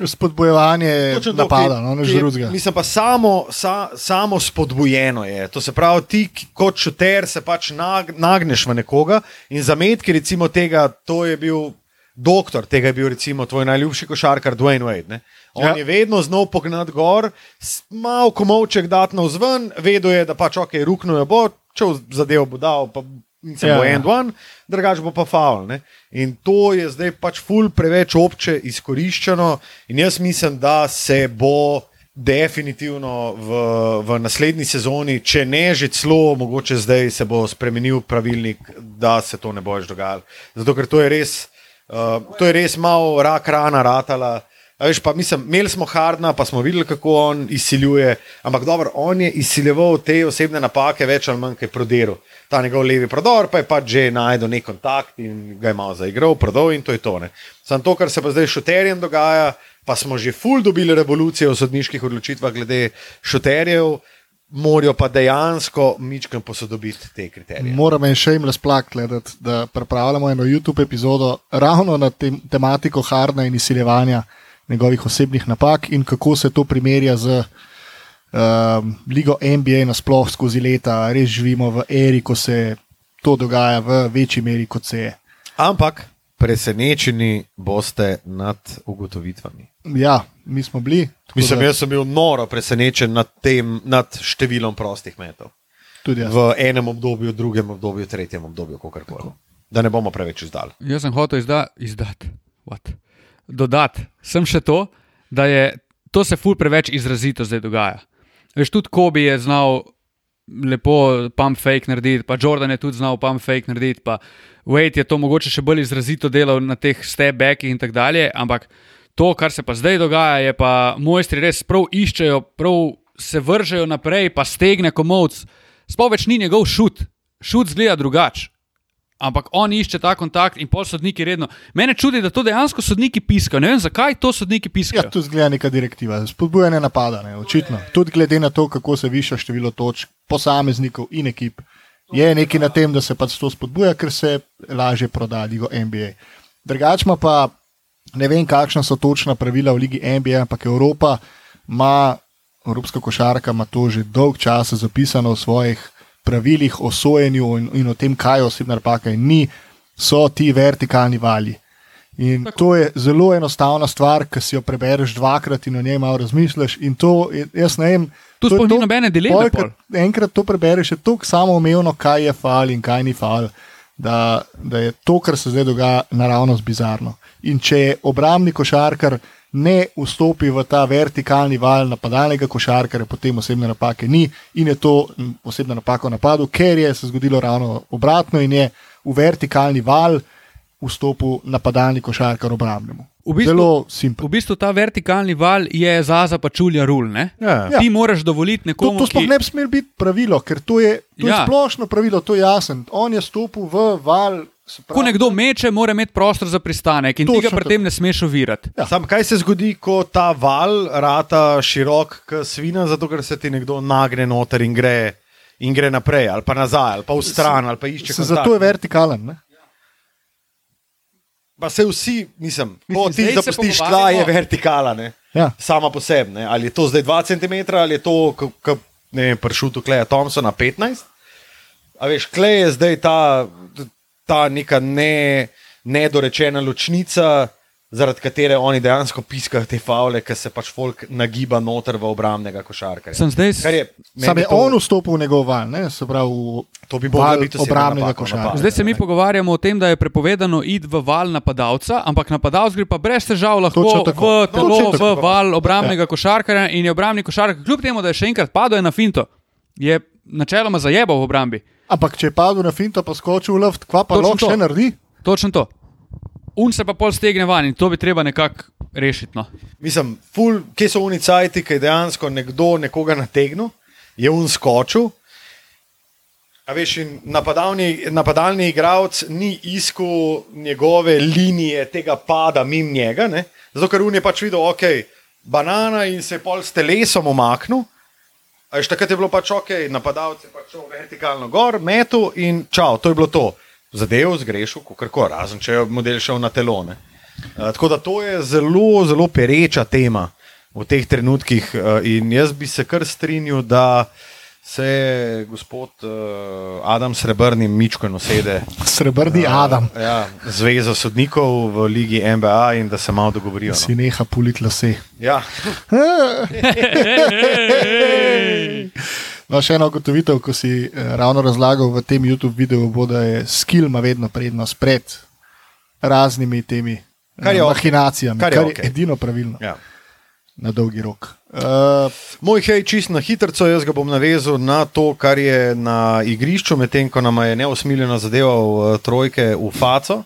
Spodbojevanje Točno to, napada, ki- no, ne žrudga. Mislim pa samo, sa, samo spodbujeno je. To se pravi, ti kot šuter se pač nag, nagneš v nekoga in zametki recimo tega, to je bil doktor, tega je bil recimo tvoj najljubši košarkar Dwayne Wade. Ne? On Ja. je vedno znal pognati gor, malo komovček dati navzven, vedel je, da pač ok, ruknuje bo, če zadev bo dal, pa se Ja, bo ja. one, drugače bo pa faul. Ne? In to je zdaj pač ful preveč obče izkoriščeno in jaz mislim, da se bo definitivno v, v naslednji sezoni, če ne že celo, mogoče zdaj se bo spremenil pravilnik, da se to ne bo več dogajalo. Zato ker to je res, uh, to je res malo rak rana ratala. A Veš, pa, mislim, imeli smo Hardna, pa smo videli, kako on izsiljuje. Ampak dobro, on je izsiljeval te osebne napake, več ali manj, kaj prodiral. Ta njegov levi prodor, pa je pač že najdel nek kontakt in ga je malo zaigral, prodal in to je to. Ne. Sam to, kar se pa zdaj šuterjem dogaja, pa smo že ful dobili revolucijo v sodniških odločitvah glede šuterjev, morajo pa dejansko mičkam posodobiti te kriterije. Moram en shameless plak gledati, da pripravljamo eno YouTube epizodo ravno na tem, tematiko Harna in izsiljevanja njegovih osebnih napak in kako se to primerja z um, ligo NBA nasploh skozi leta. Res živimo v eri, ko se to dogaja v večji meri, kot se je. Ampak presenečeni boste nad ugotovitvami. Ja, mi smo bili. Mislim, da jaz sem bil noro presenečen nad, tem, nad številom prostih metov. V enem obdobju, drugem obdobju, tretjem obdobju, kako koli. Da ne bomo preveč izdali. Jaz sem hotel izda, izdati, What? Dodati. Sem še to, da je to se ful preveč izrazito zdaj dogaja. Veš, tudi Kobe je znal lepo pump fake narediti, pa Jordan je tudi znal pump fake narediti, pa Wade je to mogoče še bolj izrazito delal na teh step backih in tako dalje, ampak to, kar se pa zdaj dogaja, je pa mojstri res prav iščejo, prav se vržejo naprej, pa stegne komovc. Sploh več ni njegov šut, šut zgleda drugače. Ampak on išče ta kontakt in pol sodniki redno. Mene čudi, da to dejansko sodniki piskajo. Ne vem, zakaj to sodniki Ja, piskajo. tu zgleda neka direktiva, spodbujanje napada, ne, očitno. Tudi glede na to, kako se viša število točk posameznikov in ekip, je nekaj na tem, da se pač to spodbuja, ker se lažje proda ligo NBA. Drugačma pa ne vem, kakšna so točna pravila v ligi NBA, ampak Evropa ima, Evropska košarka ima to že dolg čas zapisano v svojih pravilih o sojenju in, in o tem, kaj je osebna napaka in ni, so ti vertikalni vali. In Tako. to je zelo enostavna stvar, ki si jo prebereš dvakrat in o njej malo razmisliš. In to, je- jaz ne vem. Tu sploh ni nobene dileme pol, Enkrat to prebereš, je tako samoumevno, kaj je fal in kaj ni fal, da, da je to, kar se zdaj dogaja, naravnost bizarno. In če je obrambni košarkar ne vstopi v ta vertikalni val napadalnega košarkarja, potem osebne napake ni in je to osebna napaka v napadu, ker je se zgodilo ravno obratno in je v vertikalni val vstopil napadalni košarkar obrambnemu. V bistvu-. V bistvu ta vertikalni val je zaza pa čulja rul. Ne? Ja. Ja. Ti moraš dovoliti To, nekomu, to sploh ki... ne bi smelo biti pravilo, ker to je, to. Ja. je splošno pravilo, to je jasno. On je stopil v val. Se Ko nekdo meče, mora imeti prostor za pristanek in tega pri tem ne smeš ovirati. Ja. Sam kaj se zgodi, ko ta val rata širok, kot svina, zato ker se ti nekdo nagne noter in gre, in gre naprej, ali pa nazaj, ali pa v stran, ali pa išče Se, kontakt. zato je vertikalen. Ne? Pa se vsi, mislim, ko ti zapustiš tla, je vertikala, ne? Ja. sama po sebi. ne. Ali je to zdaj 2 cm, ali je to, kot je pršutu Kleja Thompsona 15. A veš, Klej je zdaj ta, ta neka ne, nedorečena ločnica, zaradi katere oni dejansko piskajo te faule, ker se pač folk nagiba noter v obrambnega košarkarja. Sem zdaj Kar je, Sam je to- on vstopil v njegov val, ne? se pravi v To bi val biti obrambnega v košarkarja. Zdaj se mi ne. pogovarjamo o tem, da je prepovedano iti v val napadalca, ampak napadalec gre pa brez težav lahko tako. v telo, Točno v tako. val obrambnega košarkarja in je obrambni košarkar, kljub temu, da je še enkrat padel na finto, je načeloma zajebal v obrambi. Ampak če je padel na finto, pa skočil v luft, kva pa lahko to. še naredi? Točno to. Un se pa pol stegne van in to bi treba nekako rešiti. No. Mislim, ful, kje so unicajti, ki je dejansko nekdo nekoga nategnil, je un skočil. A veš, napadalni, napadalni igralec ni iskal njegove linije tega pada mimo njega, ne? zato ker un je pač videl, ok, banana in se je pol s telesom omaknil. A veš, takrat je bilo pač ok, napadalec je pač šel vertikalno gor, metu in čau, to je bilo to. Zadev zgrešil, kako razen, če je model šel na telone. Uh, tako da to je zelo, zelo pereča tema v teh trenutkih, uh, in jaz bi se kar strinjal, da se gospod uh, Adam Srebrni Mičko nosede. Srebrni Adam, Ja, Zveza sodnikov v Ligi NBA in da se malo dogovorijo. si No. neha puliti lase. Ja, [LAUGHS] No, še ena ugotovitev, ko si eh, ravno razlagal v tem YouTube videu, bo, da je skill ima vedno prednost pred raznimi temi eh, Kar je okej. mahinacijami, Kar je kar je okej. edino pravilno ja. Na dolgi rok. Uh, Moj hej, čist na hitro, jaz ga bom navezal na to, kar je na igrišču, medtem ko nam je neosmiljeno zadeval uh, trojke v faco.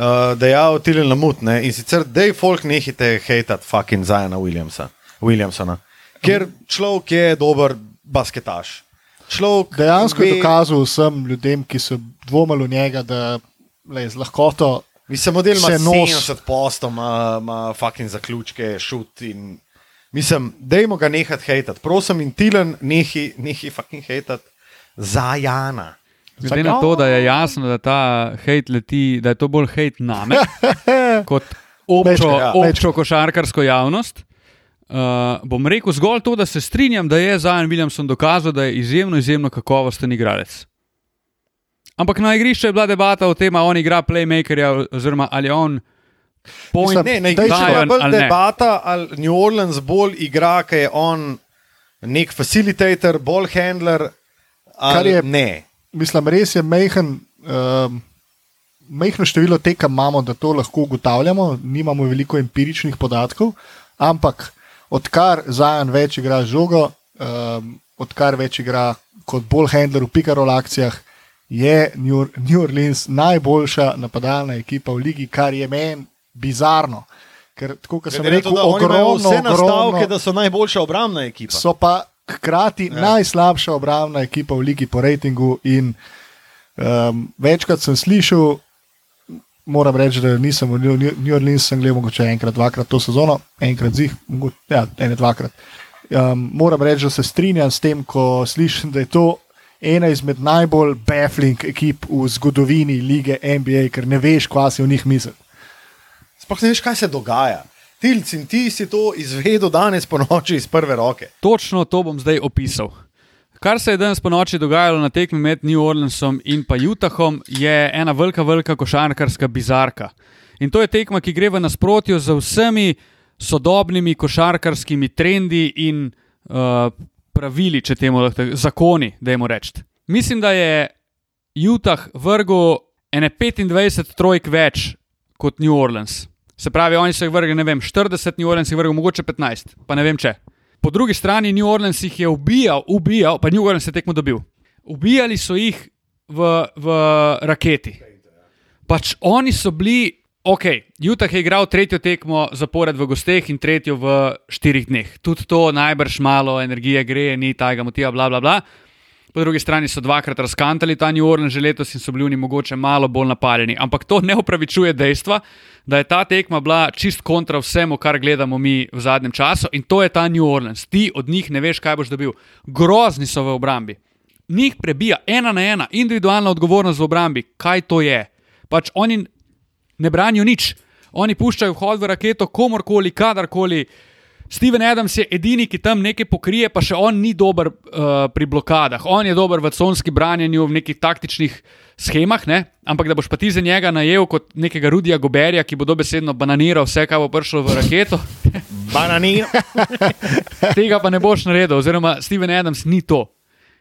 Uh, dejal Tilen Lamut ne? in sicer, da je folk nehite hejtati fucking Zajana Williamsa, Williamsona, ker človek je dober basketaš. Človek dejansko je ve- dokazal vsem ljudem, ki so dvomili v njega, da le, z lahkoto Mislim, model ima se nos- 70 postov, ima, ima fucking zaključke, šut in. Mislim, dajmo ga nehati hejtati. Prosim, in Tilen, nehi, nehi fucking hejtati za Jana. Glede na to, da je jasno, da ta hejt leti, da je to bolj hejt name [LAUGHS] kot občo, Mečko, ja, občo košarkarsko javnost. Uh, bom rekel zgolj to, da se strinjam, da je Zajan Williamson dokazal, da je izjemno, izjemno kakovosten igralec. Ampak na igrišču je bila debata o tem, ali on igra playmakerja, oziroma ali on point. Mislim, Ne, ne, če- je Zion bolj ali debata, ali New Orleans bolj igra, ker je on nek facilitator, bolj handler. Kar je- ne. Mislim, res je mehen. Um, Mehko število tekem imamo, da to lahko ugotavljamo, nimamo veliko empiričnih podatkov, ampak odkar Zajan več igra z žogo, um, odkar več igra kot bolj handler v pikarol akcijah, je New Orleans najboljša napadalna ekipa v ligi, kar je meni bizarno. Ker, tako kot sem Glede to, rekel, imajo ogromno, vse nastavke, da so najboljša obrambna ekipa. so pa hkrati ja. najslabša obrambna ekipa v ligi po rejtingu in Um, večkrat sem slišal, moram reči, da nisem v New Orleans, sem gledal mogoče enkrat, dvakrat to sezono, enkrat zih, mogoče, ja, ene dvakrat. Um, moram reči, da se strinjam s tem, ko slišim, da je to ena izmed najbolj baffling ekip v zgodovini lige NBA, ker ne veš, kva si v njih misli. Sploh ne veš, kaj se dogaja. Tilc in ti si to izvedel danes po noči iz prve roke. Točno to bom zdaj opisal. Kar se je danes po noči dogajalo na tekmi med New Orleansom in pa Utahom, je ena velika, velika košarkarska bizarka. In to je tekma, ki gre v nasprotju z vsemi sodobnimi košarkarskimi trendi in uh, pravili, če temu lahko tako- zakoni, da jim rečem. Mislim, da je Utah vrgel ene 25 trojk več kot New Orleans. Se pravi, oni so jih vrgli, ne vem, 40, New Orleans jih vrgel mogoče 15, pa ne vem če. Po drugi strani New Orleans jih je ubijal, ubijal, pa New Orleans je tekmo dobil. Ubijali so jih v, v raketi. Pač oni so bili, ok, Utah je igral tretjo tekmo zapored v gosteh in tretjo v štirih dneh. Tudi to najbrž malo energije gre, ni tajega motiva, bla bla bla. Po drugi strani so dvakrat razkantali ta New Orleans že letos in so bili oni mogoče malo bolj napaljeni. Ampak to ne upravičuje dejstva, da je ta tekma bila čist kontra vsemu, kar gledamo mi v zadnjem času in to je ta New Orleans. Ti od njih ne veš, kaj boš dobil. Grozni so v obrambi. Njih prebija ena na ena, individualna odgovornost v obrambi. Kaj to je? Pač oni ne branijo nič. Oni puščajo vhod v raketo komorkoli, kadarkoli. Steven Adams je edini, ki tam nekaj pokrije, pa še on ni dober uh, pri blokadah. On je dober v conski branjenju, v nekih taktičnih schemah, ne? ampak da boš pa ti za njega najel kot nekega Rudija Goberja, ki bo dobesedno bananiral vse, kar bo prišlo v raketo, [LAUGHS] Banani. [LAUGHS] tega pa ne boš naredil, oziroma Steven Adams ni to.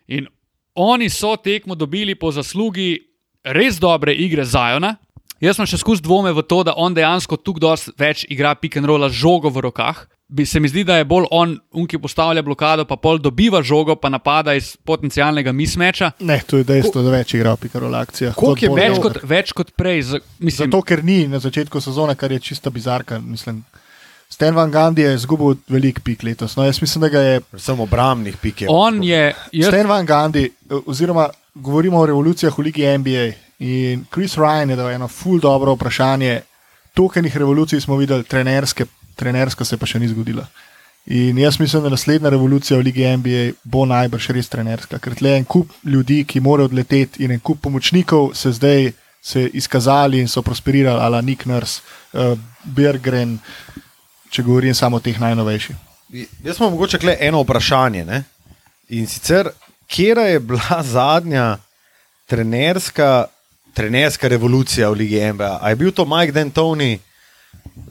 In oni so tekmo dobili po zaslugi res dobre igre Zajona. Jaz sem še skozi dvome v to, da on dejansko tukaj dosti več igra pick and rolla z žogo v rokah. Bi se mi zdi, da je bolj on, un, ki postavlja blokado, pa pol dobiva žogo, pa napada iz potencialnega mismeča. Ne, to je dejstvo, da več igra v pikarol akcijah. Koliko je Več kot, več kot prej. Z, mislim, Zato, ker ni na začetku sezone, kar je čista bizarka. Mislim. Stan Van Gandhi je izgubil velik pik letos. No, jaz mislim, da ga je Samo obrambnih pikev. on je. Jaz, Stan Van Gandhi, oziroma govorimo o revolucijah v Ligi NBA. In Chris Ryan je dal eno ful dobro vprašanje. Tokenih revolucij smo videli, trenerske, trenerska se pa še ni zgodila. In jaz mislim, da naslednja revolucija v Ligi NBA bo najbrž res trenerska, ker tle en kup ljudi, ki morajo odleteti, in en kup pomočnikov se zdaj se izkazali in so prosperirali, ala Nick Nurse, uh, Bergren, če govorim samo o teh najnovejših. Jaz imam mogoče le eno vprašanje. Ne? In sicer, kje je bila zadnja trenerska, trenerska revolucija v Ligi NBA? A je bil to Mike D'Antoni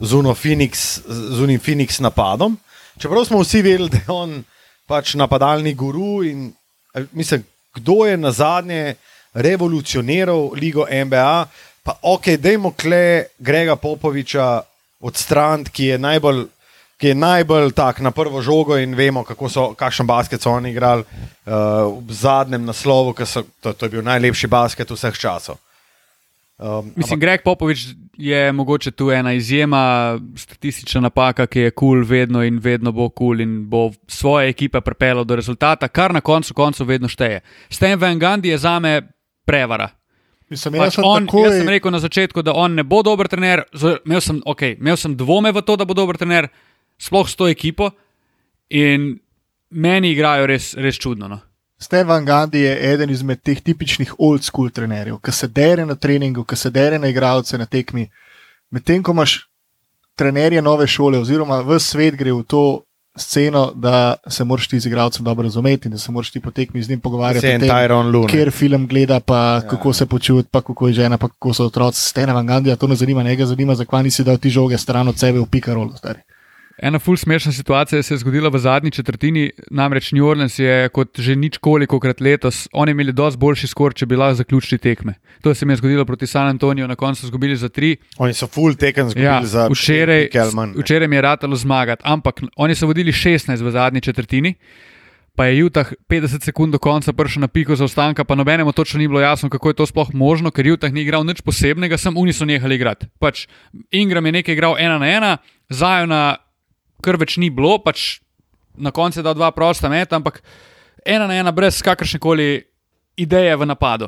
z, uno Phoenix, z unim Phoenix napadom? Čeprav smo vsi vedeli, da je on pač napadalni guru. In, mislim, kdo je na zadnje revolucioniral Ligo NBA? Pa ok, dajmo kle Grega Popoviča odstraniti, ki je najbolj ki je najbolj tak na prvo žogo in vemo, so, kakšen basket so oni igrali uh, v zadnjem naslovu, ki so, to, to je bil najlepši basket vseh časov. Um, Mislim, Greg Popovič je mogoče tu ena izjema, statistična napaka, ki je kul cool vedno in vedno bo kul cool in bo svoje ekipe pripeljal do rezultata, kar na koncu koncu vedno šteje. Stan Van Gundy je za me prevara. Mislim, Pač jaz, sem on, takoj, jaz sem rekel na začetku, da on ne bo dober trener. Imel sem, okay, imel sem dvome v to, da bo dober trener, sploh s to ekipo. In meni igrajo res, res čudno. No. Stan Van Gandhi je eden izmed teh tipičnih old school trenerjev, ki se dere na treningu, ki se dere na igralce na tekmi. Medtem ko imaš trenerje nove šole, oziroma v svet gre v to sceno, da se moraš ti z igralcem dobro razumeti in da se moraš ti po tekmi z njim pogovarjati. Se tem, Tyron Lune. Kjer film gleda, pa ja. kako se počuti, pa kako je žena, pa kako so otroci. Stena Van Gandija to ne zanima, njega zanima, zakaj nisi dal ti žoge stran od sebe v pikarolo. Stari. Ena ful smešna situacija se je zgodila v zadnji četrtini, namreč New Orleans je kot že nič koliko krat letos, oni imeli dosti boljši skor, če bi lahko zaključili tekme. To se mi je zgodilo proti San Antoniju, na koncu so izgubili za tri. Oni so full taken zgubili Ja, za včeraj, Kelman. včeraj mi je ratalo zmagati, ampak oni so vodili 16 v zadnji četrtini. Pa je Jutah 50 sekund do konca prišel na piko zaostanka, pa nobenemu točno ni bilo jasno, kako je to sploh možno, ker Jutah ni igral nič posebnega, sem oni so nehali igrati. Pač Ingram je nekaj igral ena na ena, Zajona kar več ni bilo, pač na koncu je dal dva prosta meta, ampak ena na ena brez kakršne koli ideje v napadu.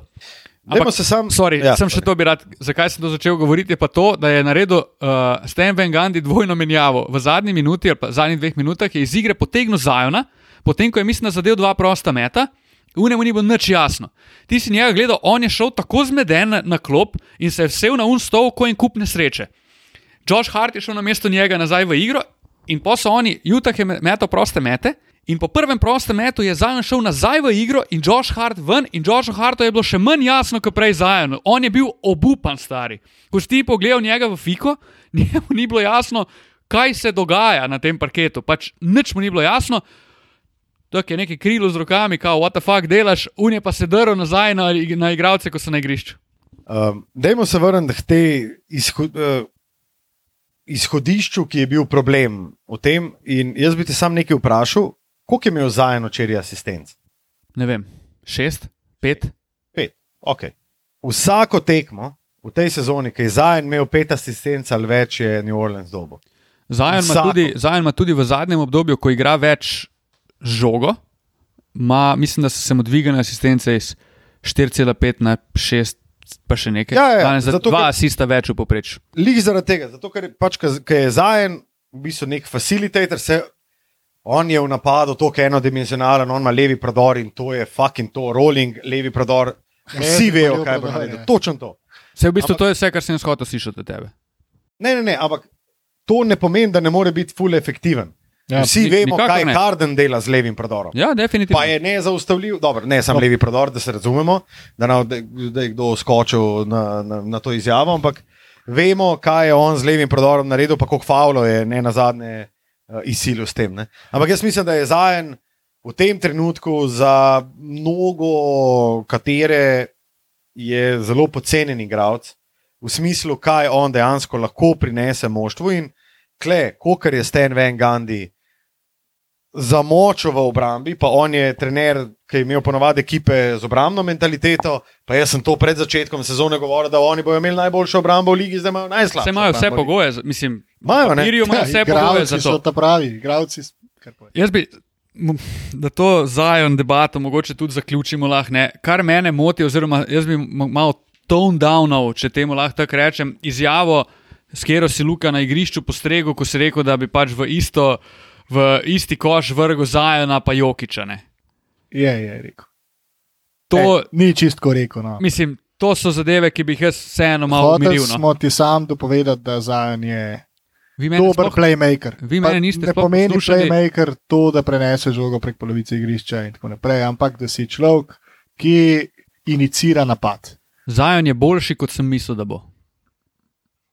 Dajmo se sam. Sorry, Ja, sem še sorry. to bi rad. Zakaj sem to začel govoriti? Je pa to, da je naredil uh, Stan Van Gundy dvojno menjavo. V zadnji minuti, ali pa zadnjih dveh minutah, je iz igre potegnil Zajona, potem ko je mislim, da zadev dva prosta meta. Unemu ni bilo nič jasno. Ti si njega gledal, on je šel tako zmeden na, na klop in se je vsel na un stol, ko jim kup nesreče. Josh Hart je šel na mesto njega nazaj v igro in pa so oni, Jutah je me- metal proste mete. In po prvem prostem metu je Zajon šel nazaj v igro in Josh Hart ven, in Joshu Hartu je bilo še manj jasno, kot prej Zajon. On je bil obupan, stari. Ko si ti pogledal njega v fiko, [LAUGHS] njemu ni bilo jasno, kaj se dogaja na tem parketu. Pač nič mu ni bilo jasno. Tako je neki krilo z rokami, kao, what the fuck delaš, unje pa se drl nazaj na, na igralce, ko so na igrišču. Um, dajmo se vrniti k tej izho, uh, izhodišču, ki je bil problem v tem. In jaz bi te sam nekaj vprašal, koliko je imel zajen včeraj asistenc? Ne vem, šest, pet. Pet. Okay. Vsako tekmo v tej sezoni, ki je zajen imel pet asistenc ali več, je New Orleans dobo. Zajon ima, tudi, Zion ima tudi v zadnjem obdobju, ko igra več žogo, ima, mislim, da so se mu dvignile asistence iz 4,5 na 6, pa še nekaj. Ja, ja, Danes za zato, dva ker- asista več v poprečju. Lih zaradi tega, zato ker pač, ko je zajen, v bistvu nek facilitator, se, on je v napadu tako enodimenzionalen, on ima levi prodor in to je fucking to, rolling, levi prodor. Vsi Levi vejo, kaj bo naredil. Točno to. Vse v bistvu Ampak- to je vse, kar sem jaz hotel slišati od tebe. Ne, ne, ne, ampak to ne pomeni, da ne more biti full efektiven. Ja, Vsi vemo, kaj ne. Karden dela z levim prodorom. Ja, definitivno. Pa je nezaustavljiv, dobro, ne samo levi prodor, da se razumemo, da, na, da, da je kdo skočil na, na, na to izjavo, ampak vemo, kaj je on z levim prodorom naredil, pa koliko faulo je ne na zadnje uh, izsilil s tem. Ne? Ampak jaz mislim, da je zajen v tem trenutku za mnogo, katere je zelo pocenjen igralec, v smislu, kaj on dejansko lahko prinese moštvu in kle, kot je Stan Van Zamočil v obrambi, pa on je trener, ki je imel ponovadi ekipe z obrambno mentaliteto. Pa jaz sem to pred začetkom sezone govoril, da oni bodo imeli najboljšo obrambo v ligi, zdaj imajo najslabšo. Vse imajo vse pogoje, mislim, Imajo, ne? papirju imajo vse pogoje za so to. ta pravi, igravci. Jaz bi, da to zajon debato mogoče tudi zaključimo lahko. ne. Kar mene moti, oziroma jaz bi malo tone downal, če temu lahko tako rečem, izjavo, s katero si Luka na igrišču postregel, ko si rekel, da bi pač v, isto, v isti koš vrgel zajona pa Jokičane. Je, je rekel. To, e, ni čistko rekel. No. mislim, to so zadeve, ki bi jih jaz vseeno malo umiril. No. smo ti sam dopovedati, da Zajon je Vi mene dober sploh- playmaker. vi Pa mene niste ne pomeni poslušali. playmaker to, da prenese žogo prek polovice igrišča in tako naprej, ampak da si človek, ki inicira napad. Zajon je boljši, kot sem mislil, da bo.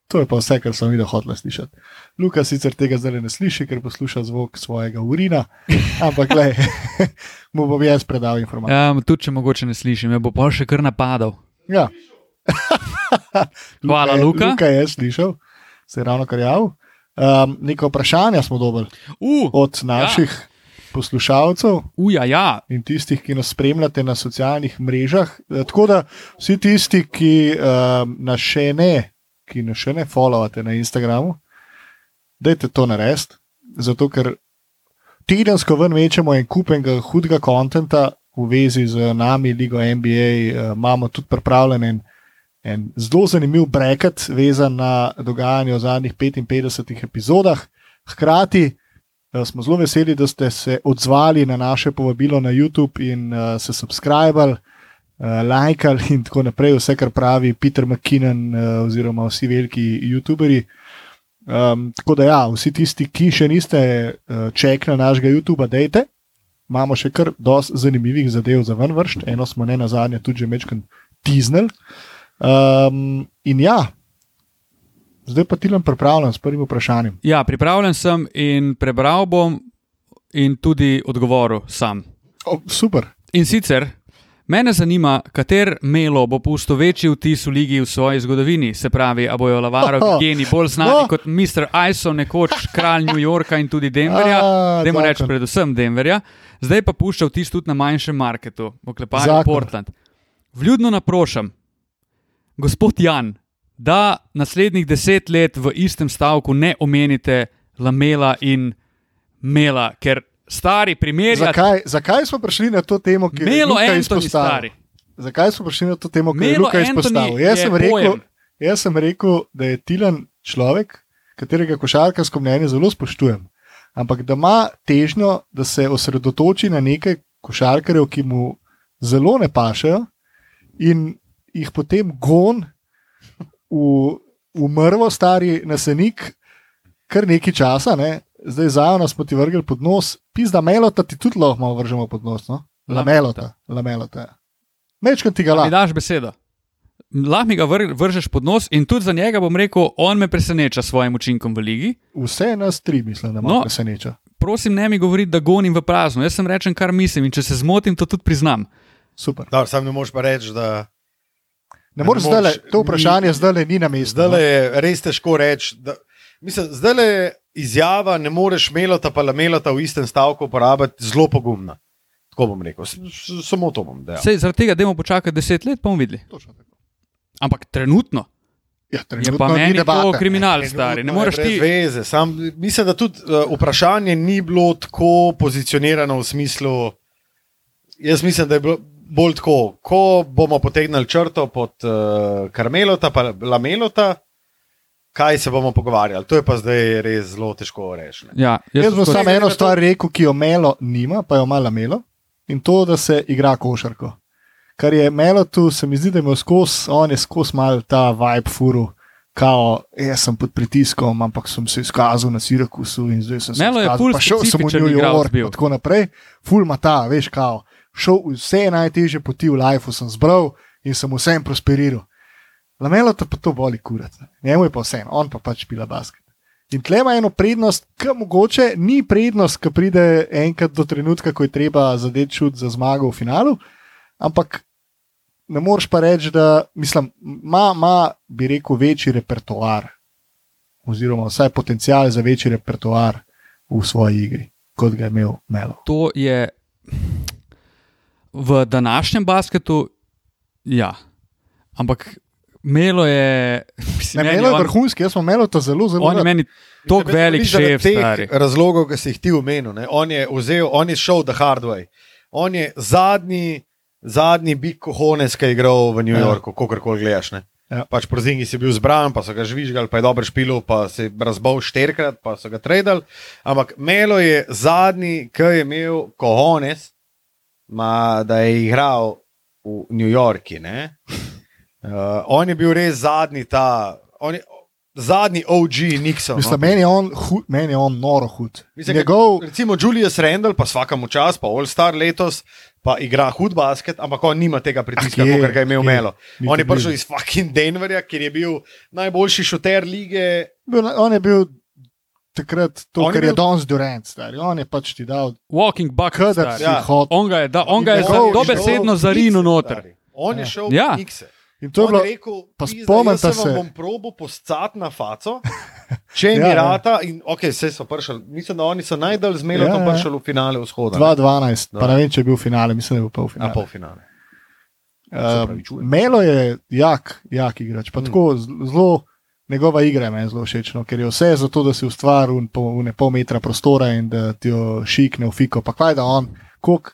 To je pa vse, kar sem videl hotel slišati. Luka sicer tega zdaj ne sliši, ker posluša zvok svojega urina, ampak le, [LAUGHS] mu bom jaz predal informacije. Ja, tudi če mogoče ne slišim, me bo pa še kar napadal. Ja. [LAUGHS] Hvala, je- Luka. Luka je slišal, se je ravno kar javil. Um, neko vprašanje smo dobili Uh, od naših ja. poslušalcev uja, ja. in tistih, ki nas spremljate na socialnih mrežah. Eh, Tako da vsi tisti, ki um, nas še ne, ki nas še ne followate na Instagramu, dajte to narediti, zato ker tedensko ven večemo en kupenega hudega konta v vezi z nami, Ligo NBA, uh, imamo tudi pripravljen en, en zelo zanimiv breket, vezan na dogajanje v zadnjih 55 epizodah. Hkrati eh, smo zelo veseli, da ste se odzvali na naše povabilo na YouTube in uh, se subskrbali, lajkali in tako naprej, vse, kar pravi Peter McKinnon uh, oziroma vsi veliki YouTuberi. Um, tako da, ja, vsi tisti, ki še niste čekali našega YouTuba, dejte. Imamo še kar dosti zanimivih zadev za ven vršt, eno smo ne na zadnje tudi že večkrat tiznili. Um, in ja, zdaj pa ti nam pripravljam s prvim vprašanjem. Ja, pripravljen sem in prebral bom in tudi odgovoril sam. O, super. In sicer, mene zanima, kater melo bo pustil večji vtis v ligi v svoji zgodovini. Se pravi, a bojo Lavaro Oh, geni bolj znani no. kot Mr. Iso, nekoč kralj New Yorka in tudi Denverja. A, Dajmo reči zakon. predvsem Denverja. Zdaj pa pušča vtis tudi na manjšem marketu, Zakon. Portland. Vljudno naprošam, gospod Jan, da naslednjih deset let v istem stavku ne omenite Lamela in Mela, ker stari primerjate. Zakaj, zakaj smo prišli na to temo, ki je Melo Luka Antoni izpostavil? stari. zakaj smo prišli na to temo, ki je Melo Luka Anthony izpostavil? Jaz je sem, rekel, jaz sem rekel, da je Tilan človek, katerega košarkarsko mnenje zelo spoštujem. Ampak da ima težnjo, da se osredotoči na nekaj košarkarjev, ki mu zelo ne pašejo, in jih potem gon v, v mrvo, stari nasenik, kar nekaj časa, ne? Zdaj zajno smo ti vrgli pod nos, pizda melota ti tudi lahko malo vržemo pod nos. No? Lamelota, lamelota. ja. Mečkam ti ga Mi lahko. daš besedo. Lahko mi ga vr vržeš pod nos in tudi za njega bom rekel, on me preseneča s svojim učinkom v ligi. Vse nas tri, mislim, da No. malo preseneča. Prosim, ne mi govoriti, da gonim v prazno. Jaz sem rečem, kar mislim in če se zmotim, to tudi priznam. Super. Dobro, sam ne moreš pa reči, da Ne moreš zdaj, to vprašanje zdaj ni na mestu. zdaj no. je res težko reči. da- Mislim, zdaj je izjava, ne moreš melota pa lamelota v istem stavku uporabiti, zelo pogumna. Tako bom rekel, samo to bom dejal. Sej, zaradi tega, da bomo počakali deset let, pa bomo videli. Ampak trenutno Ja, je pa ni meni to debate. kriminal, stari. Ne Trenutno je moreš ti. Veze. Sam, mislim, da tudi uh, vprašanje ni bilo tako pozicionirano v smislu. Jaz mislim, da je bilo bolj tako, ko bomo potegnili črto pod uh, Karmelota, pa Lamelota, kaj se bomo pogovarjali. To je pa zdaj res zelo težko reči. Ja, Jaz bom skozi- samo eno na to- stvar rekel, ki jo Melo nima, pa jo ima Melo, in to, da se igra košarko. Kar je Melo tu, se mi zdi, da je imel skozi, on je skozi mal ta vibe furu. Kao, jaz sem pod pritiskom, ampak sem se izkazal na Sirakusu in zdaj sem se ful pa šel sem v New York in tako naprej. Ful ima ta, veš, kao, šel vse najtežje poti v lifeu sem zbral in sem vsem prosperiral. Lamelo pa to boli kurat, njemu je pa vseeno, on pa pač pila basket. In tle ima eno prednost, ki mogoče ni prednost, ki pride enkrat do trenutka, ko je treba zadeti šut za zmago v finalu, ampak ne moreš pa reči, da mislim, ima, ima, bi rekel, večji repertoar, oziroma vsaj potencial za večji repertoar v svoji igri, kot ga je imel Melo. To je v današnjem basketu, ja. Ampak Melo je. [LAUGHS] Mislim, Ne, Melo je on- vrhunski, jaz sem Melo to zelo, zelo On je meni tako velik zaradi šef, teh stari. Razlogov, ki si jih ti omenil, ne, on je vzel, on je šel the hard way. On je zadnji, zadnji big kohones, ki je igral v New Ja. Yorku, kako koli gledaš. Ne. Ja. Pač Prozingi si bil zbran, pa so ga žvižgali, pa je dobro špilo, pa se je razbal štirikrat, pa so ga tradili. Ampak Melo je zadnji, ki je imel kohones, ma, da je igral v New Yorku. Uh, on je bil res zadnji ta. on Je, Zadnji OG Nixon. Mislim, no. meni je on, hud, meni je on noro hud. Mislim, Njegov, Recimo Julius Randall, pa vsakemu čas, pa All Star letos, pa igra hud basket, ampak on nima tega pritiska, kot ga je imel? Melo. On je prišel iz fucking Denverja, kjer je bil najboljši šuter lige. bil, on je bil takrat to, On je kar je bil- Don Durant, stari. On je pač ti dal, Walking kadar stari. si Ja. hotel. On ga je, da, on ga je njegov- dobesedno Knicks, noter. stari. On je Ja. šel Ja. v Knicks. In to je bilo, rekel, pa "Pizda, spomnite jaz se. se." vam bom probo postati na faco, [LAUGHS] če mi Ja, ja. rata. In, okay, vse so prišli. Mislim, da oni so najdalj z Melotom Ja, ja, ja. prišli v finale vzhoda. ne. 2-12, pa ne vem, če je bil finale, mislim, da je bil pol Na finale. polfinale. Um, opravičujem. Melo je jak, jak igrač, pa Mm. tako zelo. Njegova igra je meni zelo všeč, no, ker je vse za to, da si ustvaril pol, ne pol metra prostora in da ti jo šikne v fiko. Pa kaj da on, koliko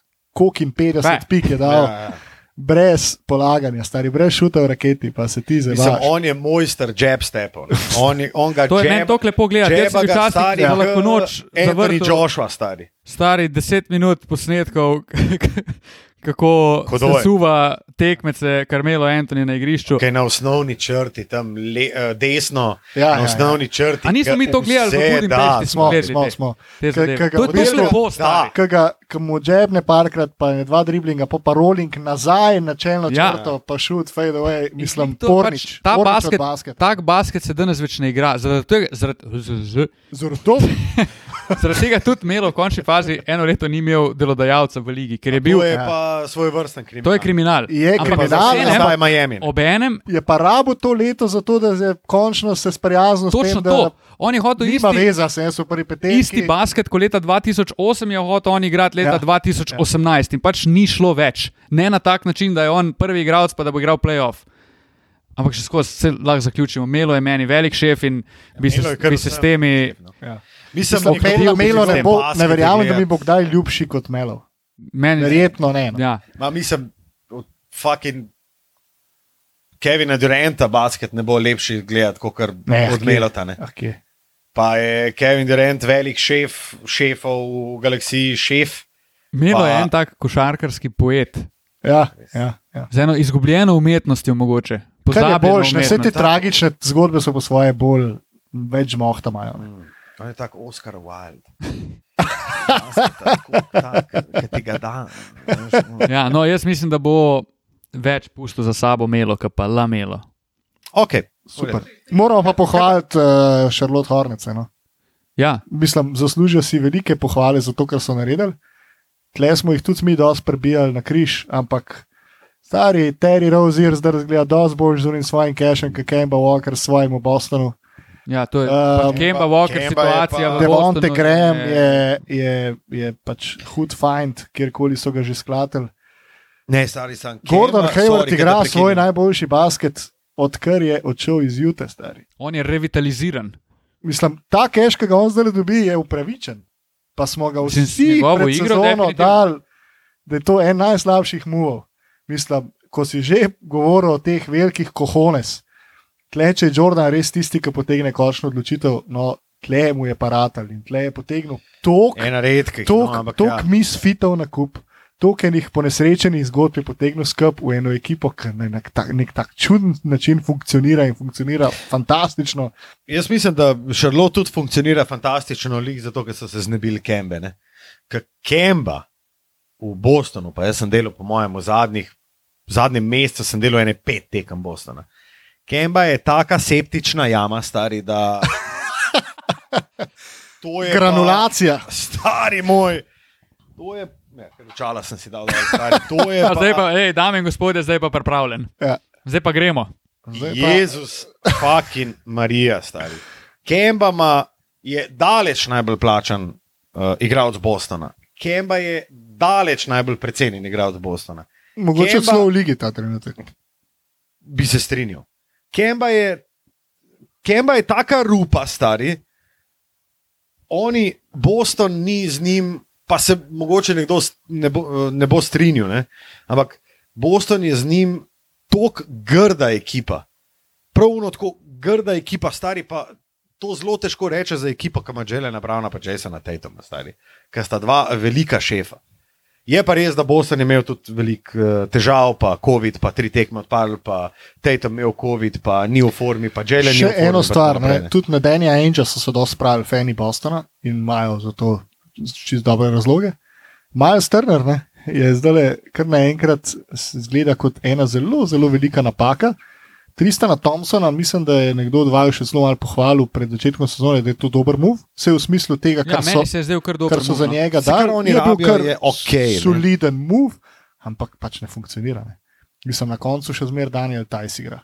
in 50 Kaj? pik je dal, Ja, ja. Ja. brez polaganja, stari, brez šuta v raketi, pa se ti zavedaš. on je mojster jab stepov. On, je- on ga To je jab- meni tako lepo gledati. Jaz sem včasih stari, kot lahko noč Anthony Joshua, stari. stari 10 minut posnetkov, [LAUGHS] kako Hudo se je. suva tekmece Karmelo Antoni na igrišču. Kaj na osnovni črti, tam le, uh, desno, Ja, na ja, osnovni črti. A nismo mi to gledali vse da, smo smo, gledali smo, te- smo. te Ka- zadeve. ka ga To je lepo, Da. ki mu džebne parkrat, pa je dva driblinga, pa, pa rolling nazaj na čelno Ja. črto, pa šut, fade away, mislim, to pornič. pač, ta pornič basket, basket. tak basket se danes več ne igra. Zaradi tega, zaradi, z- z- Zato zaradi [LAUGHS] tega tudi Melo v končni fazi eno leto ni imel delodajalca v ligi, ker je bil. To je Ja. pa svoj vrsten kriminal. To je kriminal. Je Ampak kriminal, Zdaj je Miami. Obenem, je pa rabo to leto, zato da je končno se sprijaznil s točno tem, da to. On je hotel isti, veza, se so peripetije. isti basket kot leta 2008, je hotel on igrati leta Ja. ja. 2018 in pač ni šlo več. Ne na tak način, da je on prvi igralec, pa da bo igral playoff. Ampak še skozi se lahko zaključimo. Melo je meni velik šef in bi se, Melo je kar bi se s temi. no. Ja. Mislim, nekdo, Melo, ki Melo ne, bo, ne verjamem, da mi bo kdaj ljubši kot Melo. Meni, Verjetno ne. No. ja. Ma, mislim, od fucking Kevina Duranta basket ne bo lepši gledati, kot Ne, od kje? Melota. Ne. Okay. Pa je Kevin Durant velik šef, šefov v galaksiji, šef. Milo Pa- je en tak košarkarski poet, Ja, ja, ja. z eno izgubljeno umetnostjo mogoče. Kar je boljš, ne, vse te umetnost. tragične zgodbe so po svoje bolj, več mohta imajo. Mm. On je tako Oscar Wilde. Tako, tak, ki ti ga da. veš, no. Ja, no, jaz mislim, da bo več pustil za sabo Melo, kot pa Lamelo. Ok, Super. Moramo pa pohvaliti uh, Charlotte Hornets. No. Ja, Mislim, zaslužijo si velike pohvale za to, kar so naredili. Tle smo jih tudi mi dosti prebijali na križ, ampak stari Terry Rozier zdaj razgleda dosti bolj z unim svojim cashom, kot Kemba Walker s svojim v Bostonu. ja to je. Um, Kemba Walker Kemba situacija pa- v Devonte Bostonu Graham je, je, je pač hud find, kjerkoli so ga že sklatili. Ne, stari sem. Gordon Kemba, Hayward sorry, igra svoj najboljši basket, odkar je odšel iz Jute, stari. On je revitaliziran. Mislim, ta cash, ki ga on zdaj dobi, je upravičen. Pa smo ga vsi pred igro sezono definitivno. dali, da je to en najslabših muvov. Mislim, ko si že govoril o teh velikih kohones, tle če je Jordan res tisti, ki potegne končno odločitev, no tle mu je paratal in tle je potegnil tok, redkih. tok, no, ampak tok ja. misfitov na kup. Tok enih ponesrečenih zgodb je potegnil skup v eno ekipo, ki na nek, tak, nek tak čuden način funkcionira in funkcionira fantastično. Jaz mislim, da Charlotte tudi funkcionira fantastično, lik zato, ker so se znebili Kembe. Kemba v Bostonu, pa jaz sem delal, po mojem, v zadnjih, v zadnjem mesecu sem delal ene pet tekem Bostona. Kemba je taka septična jama, stari, da. [LAUGHS] To je pa- Granulacija. Stari moj. To je. Ne, ker očala sem si dal, dol, stari. To je. [LAUGHS] Pa, zdaj pa, ej, dame in gospodje, zdaj pa pripravljen. Ja. Zdaj pa gremo. Zdaj pa- Jezus, fucking Marija, stari. Kemba ima- je daleč najbolj plačan uh, igralec Bostona. Kemba je daleč najbolj precenjen igralec Bostona. Mogoče Kemba- celo v ligi ta trenutek. Bi se strinjal. Kemba je, Kemba je taka rupa, stari. Oni, Boston ni z njim, pa se mogoče nekdo ne bo, ne bo strinjal, ne? ampak Boston je z njim tako grda ekipa. Pravno tako grda ekipa, stari pa to zelo težko reče za ekipo, ki ima Jelena Browna pa Jasona Tatuma, stari, ker sta dva velika šefa. Je pa res, da Boston je imel tudi veliko uh, težav, pa COVID, pa tri tekme odpadli, pa Tatum imel COVID, pa ni v formi, pa Jelen Še formi. eno stvar, ne, tudi na Danny Angel so se dosti spravili fani Bostona in imajo za to čisto dobre razloge. Miles Turner ne, je zdaj kar naenkrat zgleda kot ena zelo, zelo velika napaka. Tristana Thompsona, mislim, da je nekdo od vaju še zelo malo pohvalil pred začetkom sezone, da je to dober move, vse v smislu tega, Ja, kar so, je zdel kar kar so move, za no. njega kar dali. oni je bil kar je okej, ne. soliden move, ampak pač ne funkcionira. Ne. Mislim, na koncu še zmeraj Daniel Tajs igra.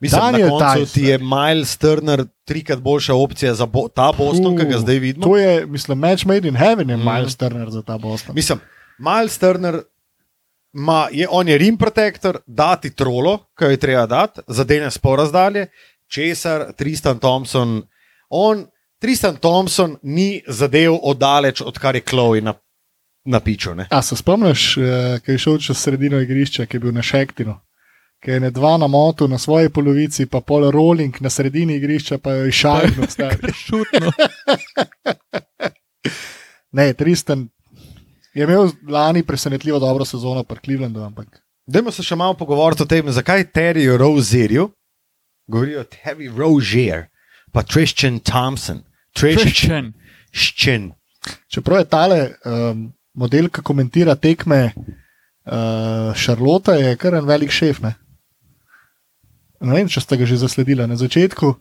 Mislim, Daniel na koncu Tice, ti je Miles Turner trikrat boljša opcija za bo, ta Boston, ki ga Uh, zdaj vidimo. To je, mislim, match made in heaven je Mhm. Miles Turner za ta Boston. Mislim, Miles Turner ma, je, on je rim protektor, dati trolo, ki jo je treba dati, zadene sporazdalje, česar Tristan Thompson. On, Tristan Thompson ni zadev oddaleč, odkar je Chloe na, na piču. Ne? A se spomniš, eh, ki je šel čez sredino igrišča, ki je bil na Šektinu, ki je ne dva na motu na svoji polovici, pa pol rolling na sredini igrišča, pa je šajno star. Šutno. Ne, Tristan je imel lani presenetljivo dobro sezono pri Clevelandu, ampak Dajmo se še malo pogovoriti o tem, zakaj Terry Rozerju, govorijo Terry Rozier, pa Tristan Thompson. Tristan. Christian. čeprav je tale um, model, ki komentira tekme uh, Šarlota, je kar en velik šef. Ne? ne vem, če ste ga že zasledili. Na začetku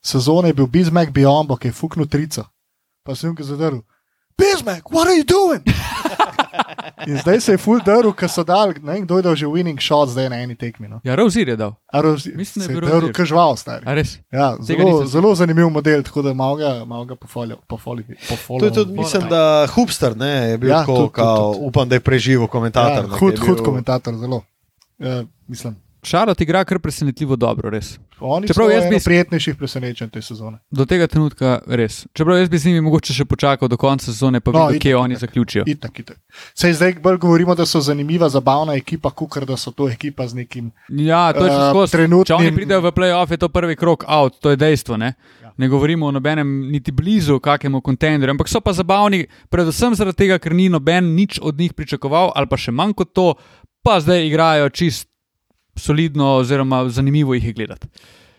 sezone je bil Bismarck Biombo, ki je fuknil trico. Pa sem ga zadrl. Bismarck, what are you doing? In zdaj se je full drl, ker so dal, ne vem, kdo je dal že winning shot zdaj na eni tekmi. No. Ja, Rozir je dal. A roz- Mislim, da je bil drl, ker žval res? Ja, zelo, zelo zanimiv model, tako da malo ga, malo ga pofolio, To je tudi, mislim, da Hubster ne, je bil Ja, tako, tudi, tudi, kao, tudi. upam, da je preživel komentator. Ja, hud, hud komentator, zelo. Uh, mislim, Šarlot igra kar presenetljivo dobro, res. Oni Čeprav jaz bi- prijetnejših presenečenj te sezone. Do tega trenutka res. Čeprav jaz bi z njimi mogoče še počakal do konca sezone, pa No, videl, kje oni zaključijo. Itak, itak. Sej zdaj bolj govorimo, da so zanimiva, zabavna ekipa, kot da so to ekipa z nekim. Ja, to je uh, skozi. trenutnim- Če oni pridejo v playoff, je to prvi krok out, to je dejstvo. Ne, Ja. ne govorimo o nobenem, niti blizu kakemu kontenderju, ampak so pa zabavni, predvsem zaradi tega, ker ni noben nič od njih pričakoval, ali pa še manj kot to, pa zdaj igrajo čist solidno, oziroma zanimivo jih je gledati.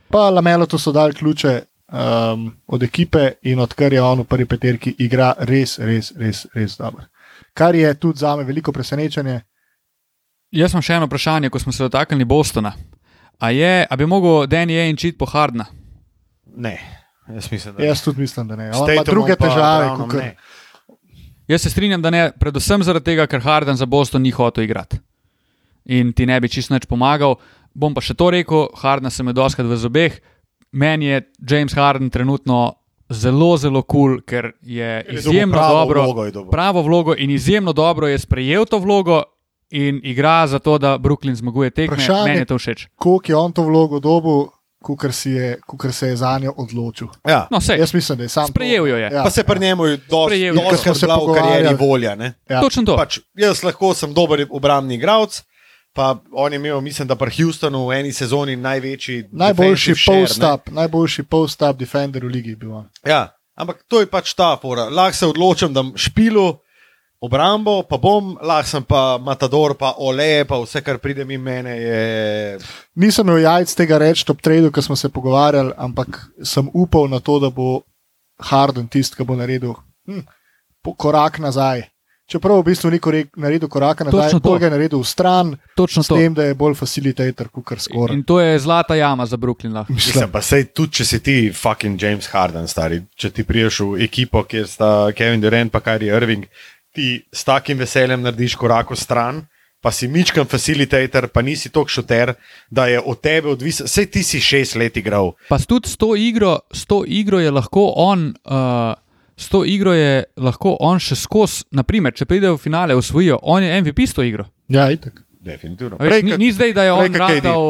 Pa Lamelo to so dali ključe um, od ekipe in odkar je on v prvi peterki, igra res, res, res, res dobro. Kar je tudi za me veliko presenečenje. Jaz imam še eno vprašanje, ko smo se dotaknili Bostona. A, je, a bi mogel Danny Ainge iti po Hardna? Ne, jaz mislim, da Jaz tudi mislim, da ne. On ima druge težave. Ne. Jaz se strinjam, da ne, predvsem zaradi tega, ker Harden za Boston ni hotel igrati. In ti ne bi čisto nič pomagal. Bom pa še to rekel, Harden se me doskrat v zobeh. Meni je James Harden trenutno zelo, zelo kul, cool, ker je je izjemno pravo dobro, vlogo je dobil. pravo vlogo in izjemno dobro je sprejel to vlogo in igra za to, da Brooklyn zmaguje tekme. Vprašanje- Meni je to všeč. Koliko je on to vlogo dobil, kukor si je, kukor se je za njo odločil. Ja. No, sej, Jaz mislim, da je sam. sprejel jo je. Ja, Pa se pri njemu je je. Smo dosti se bila v karieri volja. Ne? ja. Točno to. Pač, jaz lahko sem dober obrambni igralec. Pa on je imel, mislim, da pri Houstonu v eni sezoni največji. Najboljši post-up, najboljši post-up defender v ligi bil. Ja, ampak to je pač ta fora. Lahko se odločim, da špilu obrambo, pa bom, lahko sem pa Matador, pa Ole, pa vse, kar pride mi mene. Je... Nisem imel jajc tega reči ob tradu, ko smo se pogovarjali, ampak sem upal na to, da bo Harden tisti, ki bo naredil hm, korak nazaj. Čeprav v bistvu ni korek, naredil koraka nazaj, Točno to. bolj ga je naredil v stran, Točno s to. tem, da je bolj facilitator, kot kar skoraj. In to je zlata jama za Brooklyn. Lahko. Mislim, pa sej tudi, če si ti fucking James Harden, stari, če ti priješ v ekipo, kjer sta Kevin Durant in Kyrie Irving, ti s takim veseljem narediš korak v stran. Pa si mičkam facilitator, pa nisi tok šuter, da je od tebe odvisen. Sej ti si šest let igral. Pa tudi s to igro, s to igro je lahko on, uh, s to igro je lahko on še skozi, naprimer, če pride v finale, osvojijo, on je MVP s to igro. Ja, itak. Definitivno. Veš, ni, ni zdaj, da je on prej radil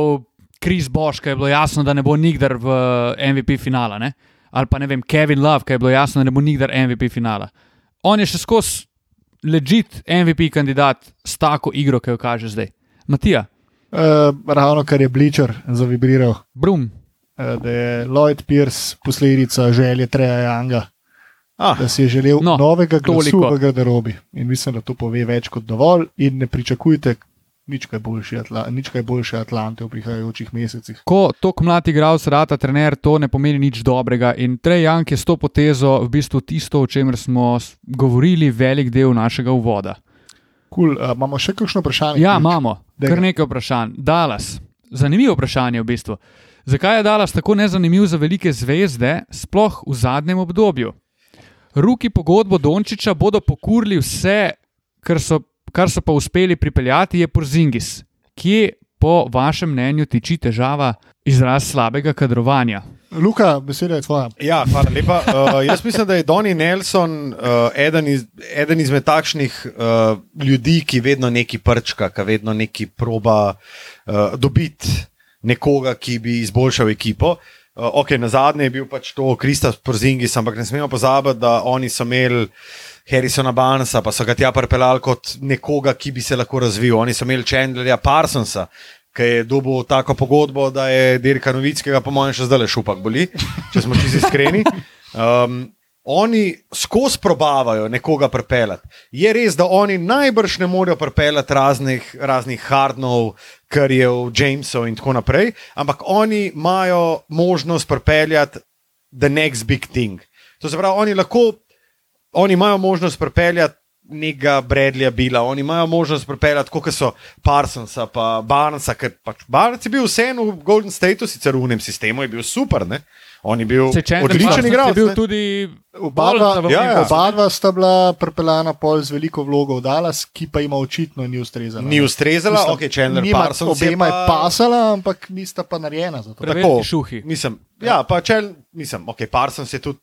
Kris Bosch, ki je bilo jasno, da ne bo nikdar v MVP finala. Ne? Ali pa ne vem, Kevin Love, ki je bilo jasno, da ne bo nikdar MVP finala. On je še skozi legit MVP kandidat s tako igro, ki jo kaže zdaj. Matija, Uh, ravno kar je Bleacher zavibriral, Brum, uh, da je Lloyd Pierce posledica želje Treja Younga, Ah, da si je želel No, no, novega glasu toliko. v garderobi. In mislim, da to pove več kot dovolj. In ne pričakujte nič kaj boljše, Atla nič kaj boljše Atlante v prihajajočih mesecih. ko tok mlad igralec rata trener, to ne pomeni nič dobrega. In Trej Jank je s to potezo v bistvu tisto, o čemer smo govorili velik del našega uvoda. Cool. Uh, imamo še kakšno vprašanje? Ja, Ključ? imamo Dajga. kar nekaj vprašanj. Dallas. Zanimivo vprašanje v bistvu. Zakaj je Dallas tako nezanimiv za velike zvezde, sploh v zadnjem obdobju? Ruki pogodbo Dončiča bodo pokurili vse, kar so, kar so pa uspeli pripeljati, je Porzingis. Kje, po vašem mnenju, tiči težava izraz slabega kadrovanja? Luka, beseda je tvoja. Ja, hvala lepa. Uh, [LAUGHS] jaz mislim, da je Donny Nelson uh, eden, iz, eden izmed takšnih uh, ljudi, ki vedno neki prčka, ki vedno neki proba uh, dobiti nekoga, ki bi izboljšal ekipo. Uh, okay, na zadnje je bil pač to Kristaf Porzingis, ampak ne smemo pozabiti, da oni so imeli. Harrisona Barnesa, pa so ga tja pripeljali kot nekoga, ki bi se lahko razvil. Oni so imeli Chandlerja Parsonsa, ki je dobil tako pogodbo, da je Dirka Novickega, po mojem, še zdaj le šupak boli, če smo čisto iskreni. Um, [LAUGHS] oni skozi probavajo nekoga pripeljati. Je res, da oni najbrž ne morejo pripeljati raznih, raznih hardnov, karjev, Jamesov in tako naprej, ampak oni imajo možnost pripeljati the next big thing. To se pravi, oni lahko oni imajo možnost pripeljati nekega Bradleya Bila, oni imajo možnost pripeljati, kot so Parsonsa, pa Barnesa, ker pač Barnes je bil vseeno v Golden Stateu, sicer v unem sistemu, je bil super, ne? On je bil Se Chandler odličen je igralec. bil tudi Oba dva, ja, ja. oba dva sta bila pripeljana pol z veliko vlogo v Dallas, ki pa ima očitno ni ustrezala. Ni ustrezala, Mislim, ok, Chandler nima- Parsons je Obema je pa- pasala, ampak nista pa narejena za to. Preveliki šuhi. Mislim, ja, pa če, mislim, ok, Parsons je tudi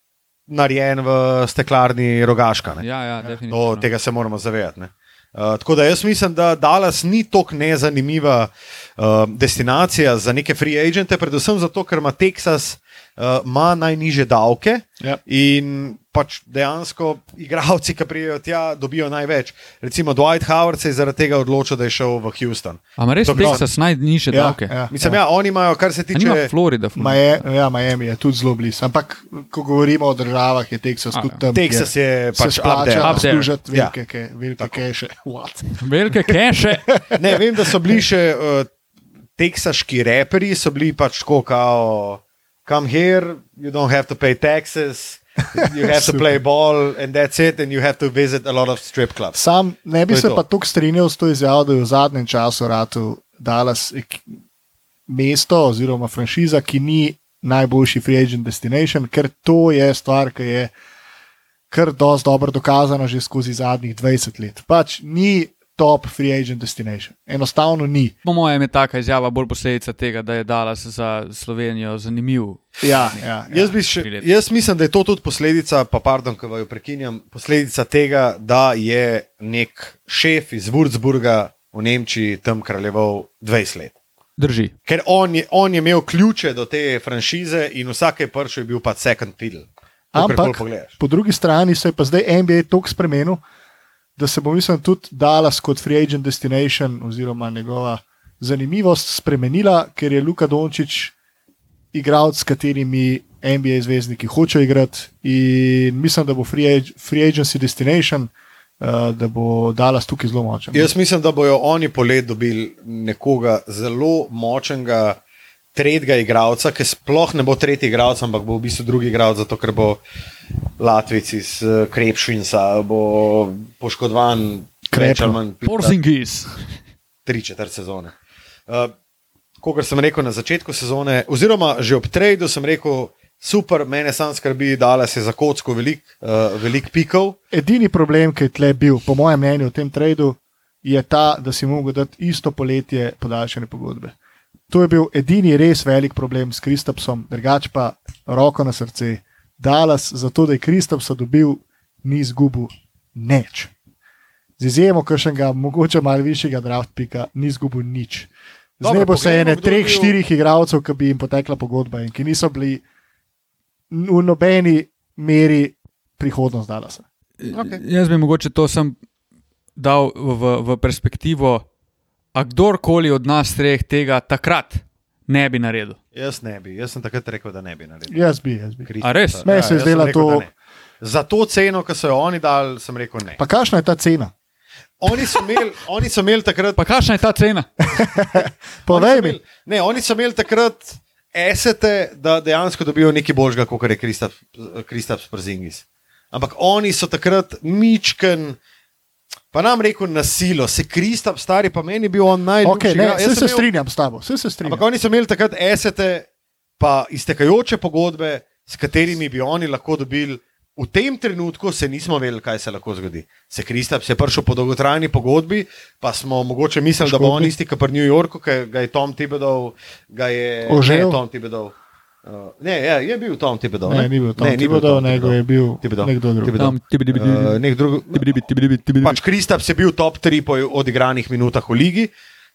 narejen v steklarni rogaška. Ne? Ja, ja, To, definitivno. tega se moramo zavedati. ne. Uh, tako da jaz mislim, da Dallas ni tako nezanimiva uh, destinacija za neke free agente, predvsem zato, ker ima Teksas uh, ima najniže davke Ja. in pač dejansko igravci, ki prijejo tja, dobijo največ. Recimo Dwight Howard se je zaradi tega odločil, da je šel v Houston. Ampak res Teksas najnižje Ja, davke. ja, Mislim, ja. ja, oni imajo, kar se tiče. Florida. Florida. Maje, ja, Miami je tudi zelo blizu. Ampak, ko govorimo o državah, je Teksas A, tudi ja. tam. Teksas je pač there. služiti Ja. velike, ke, velike keše. [LAUGHS] What? Velike keše. Ne, vem, da so bili še uh, teksaški reperi, so bili pač tako, kao, come here, you don't have to pay taxes. You have to [LAUGHS] play ball and that's it, and you have to visit a lot of strip clubs. Sam ne bi To se to. pa tako strinjal s to izjavo, da je v zadnjem času ratu Dallas mesto oziroma franšiza, ki ni najboljši free agent destination, ker to je stvar, ki je kar dosti dobro dokazana že skozi zadnjih 20 let. Pač ni top free agent destination. Enostavno ni. Po mojem je taka izjava bolj posledica tega, da je Dallas za Slovenijo zanimiv. Ja, ja, ja. Jaz, bi še, jaz mislim, da je to tudi posledica, pa pardon, ki vaju prekinjam, posledica tega, da je nek šef iz Würzburga v Nemčiji tam kraljeval 20 let. Drži. Ker on je, on je imel ključe do te franšize in vsake pršo je bil pa second fiddle. Ampak po drugi strani se je pa zdaj NBA tako spremenil, da se bo, mislim, tudi Dallas kot free agent destination oziroma njegova zanimivost spremenila, ker je Luka Dončić igralec, s katerimi NBA zvezdniki hočejo igrati. In mislim, da bo free, ag free agency destination, uh, da bo Dallas tukaj zelo močen. Jaz mislim, da bojo oni polet dobili nekoga zelo močnega, tretjega igralca, ki sploh ne bo tretji igralec, ampak bo v bistvu drugi igralec, zato ker bo Latvijci iz eh, Krepšinca, bo poškodovan, pita Porzingis. tri četrt sezone. Uh, Kot sem rekel na začetku sezone, oziroma že ob tradu, sem rekel, super, mene sam skrbi, da se za kocko veliko uh, velik pikov. Edini problem, ki je tle bil, po mojem mnenju, v tem tradu, je ta, da si mogel dati isto poletje podaljšane pogodbe. To je bil edini res velik problem s Kristapsom, drugač pa roko na srce. Dallas, zato da je Kristapsa dobil, ni izgubil nič. Z izjemo kršnega, mogoče malo višjega draft pika, ni izgubil nič. Z nebo se poglejmo, ene je treh, bil- štirih igralcev, ki bi jim potekla pogodba in ki niso bili v nobeni meri prihodnost Dallasa. Okej. Jaz bi mogoče to sem dal v, v perspektivo, a kdorkoli od nas treh tega takrat ne bi naredil. Jaz ne bi, jaz sem takrat rekel, da ne bi naredil. Jaz bi, jaz bi. A res? Meni se je zdela to-. Za to ceno, ki so jo oni dali, sem rekel ne. Pa kakšna je ta cena? Oni so imeli, oni so imeli takrat. Pa kakšna je ta cena? [LAUGHS] Povej mi. Ne, oni so imeli takrat esete, da dejansko dobijo nekaj božga, kot je Kristap Sprzingis. Ampak oni so takrat mičken. Pa nam rekel na silo, se Kristap stari, pa meni bil on najljubši. Okay, ne, vse sem se imel- strinjam s tabo, vse se strinjam. Ampak oni so imeli takrat esete, pa iztekajoče pogodbe, s katerimi bi oni lahko dobili. V tem trenutku se nismo vedeli, kaj se lahko zgodi. Se Kristap je prišel po dolgotrajni pogodbi, pa smo mogoče mislili, da bo on isti kot v New Yorku, ki ga je Tom Thibodeau, ga je Ožel? ne, Tom Thibodeau. Uh, ne, ja, je bil Tom Thibodeau. Ne, ni bil Tom Ne, ni bil Tom nego Thibodeau. je bil nekdo drug. Thibodeau. Tam, tibi, tibi, Uh, nek drug, tibi, tibi, tibi, tibi. pač Kristap je bil top 3 po odigranih minutah v ligi,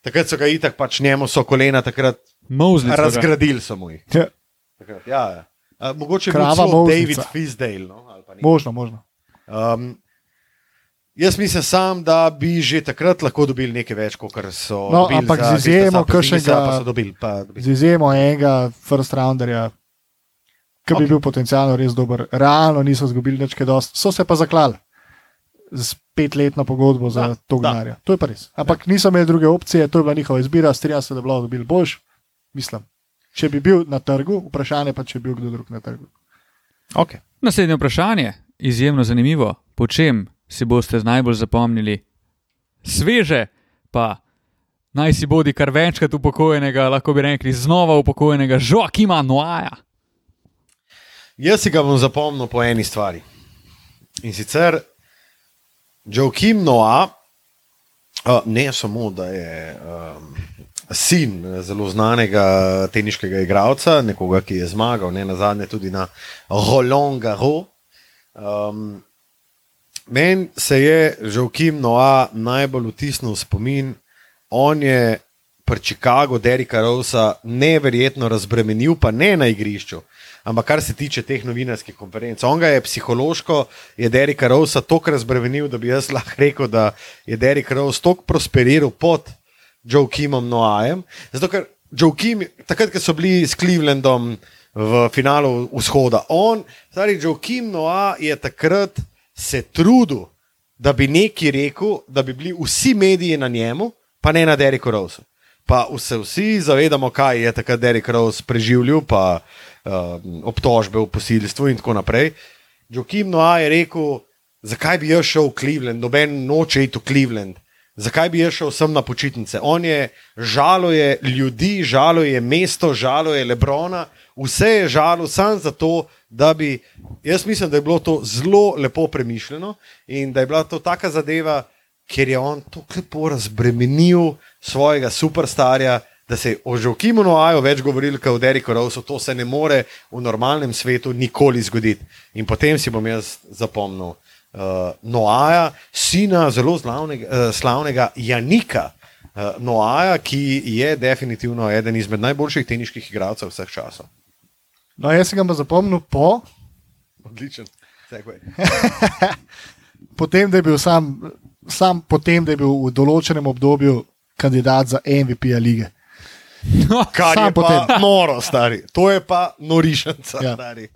takrat so ga itak, pač njemu so kolena takrat ga. razgradili, so mu jih. Ja, Takrat, ja, ja. A, mogoče je bil. David Fisdale. No? ali pa nekaj. možno, možno. Um, jaz mislim sam, da bi že takrat lahko dobili nekaj več, kot so. No, dobili ampak za z izjemo kakšnega- pa so dobili. Pa, dobili. Z izjemo enega first rounderja, ki bi Okej. bil potencialno res dober. Realno niso izgubili več kaj dosti, so se pa zaklali z petletno pogodbo za Da, to gnarja. To je pa res. Ampak niso imeli druge opcije, to je bila njihova izbira, strinjam se, da bi lahko dobili boljš. Mislim. Če bi bil na trgu, vprašanje pa, če bi bil kdo drug na trgu. Okay. Naslednje vprašanje, izjemno zanimivo. Po čem si boste najbolj zapomnili? Sveže, pa naj si bodi kar večkrat upokojenega, lahko bi rekli znova upokojenega Joakima Noaja. Jaz si ga bom zapomnil po eni stvari. In sicer Joakim Noah, uh, ne samo, da je um, sin zelo znanega teniškega igralca, nekoga, ki je zmagal, ne na zadnje tudi na Roland Garros. Um, Meni se je Žovkim Noa najbolj vtisnil v spomin. On je pri Chicagu Derika Rosa neverjetno razbremenil, pa ne na igrišču. Ampak kar se tiče teh novinarskih konferenc, on ga je psihološko, je Derika Rosa toliko razbremenil, da bi jaz lahko rekel, da je Derik Rose toliko prosperiral pod Joe Kimom Noajem. Zato ker Joe Kim, takrat, ko so bili s Clevelandom v finalu vzhoda, on, stari Joe Kim Noa je takrat se trudil, da bi nekaj rekel, da bi bili vsi mediji na njemu, pa ne na Deriku Rosu. Pa se vsi zavedamo, kaj je takrat Derek Rose preživljal, pa uh, obtožbe v posilstvu in tako naprej. Joakim Noa je rekel, zakaj bi jaz šel v Cleveland, noben noče iti v Cleveland. Zakaj bi jaz šel sem na počitnice? On je žaluje ljudi, žaluje mesto, žaluje Lebrona, vse je žalil samo zato, da bi. Jaz mislim, da je bilo to zelo lepo premišljeno in da je bila to taka zadeva, ker je on tako lepo razbremenil svojega superstarja, da se je o Žokimu Noaju več govoril kot o Deriku Rosu. To se ne more v normalnem svetu nikoli zgoditi. In potem si bom jaz zapomnil uh, Noaja, sina zelo slavnega, uh, slavnega Janika. Uh, Noaja, ki je definitivno eden izmed najboljših teniških igralcev vseh časov. No, jaz sem ga pa zapomnil po, Odličen. Segway. [LAUGHS] potem, da je bil sam, sam potem, da je bil v določenem obdobju kandidat za MVP-ja lige. Kar Sam je pa potem. noro, stari. To je pa norišnica, Ja. ja. stari.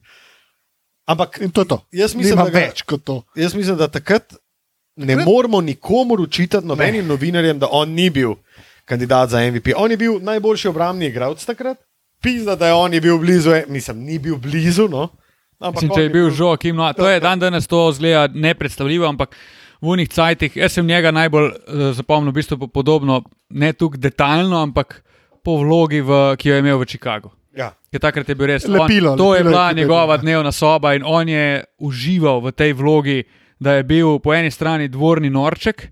Ampak In to je to. Jaz mislim, Nima da več kot to. jaz mislim, da takrat ne Takrat- moramo nikomor učitati, nobenim novinarjem, da on ni bil kandidat za MVP. On je bil najboljši obrambni igralec takrat. Pisa, da je on je bil blizu, e- mislim, ni bil blizu. No. Ampak Mislim, če je bil Joakim Noa, to je dan danes to zgleda nepredstavljivo, ampak v unih cajtih, jaz sem njega najbolj uh, zapomnil, v bistvu po- podobno, ne tukaj detaljno, ampak po vlogi, v, ki jo je imel v Chicagu. Ja. Ker takrat je bil res Lepilo, on, to je lepilo bila ekipe, njegova ja. dnevna soba in on je užival v tej vlogi, da je bil po eni strani dvorni norček,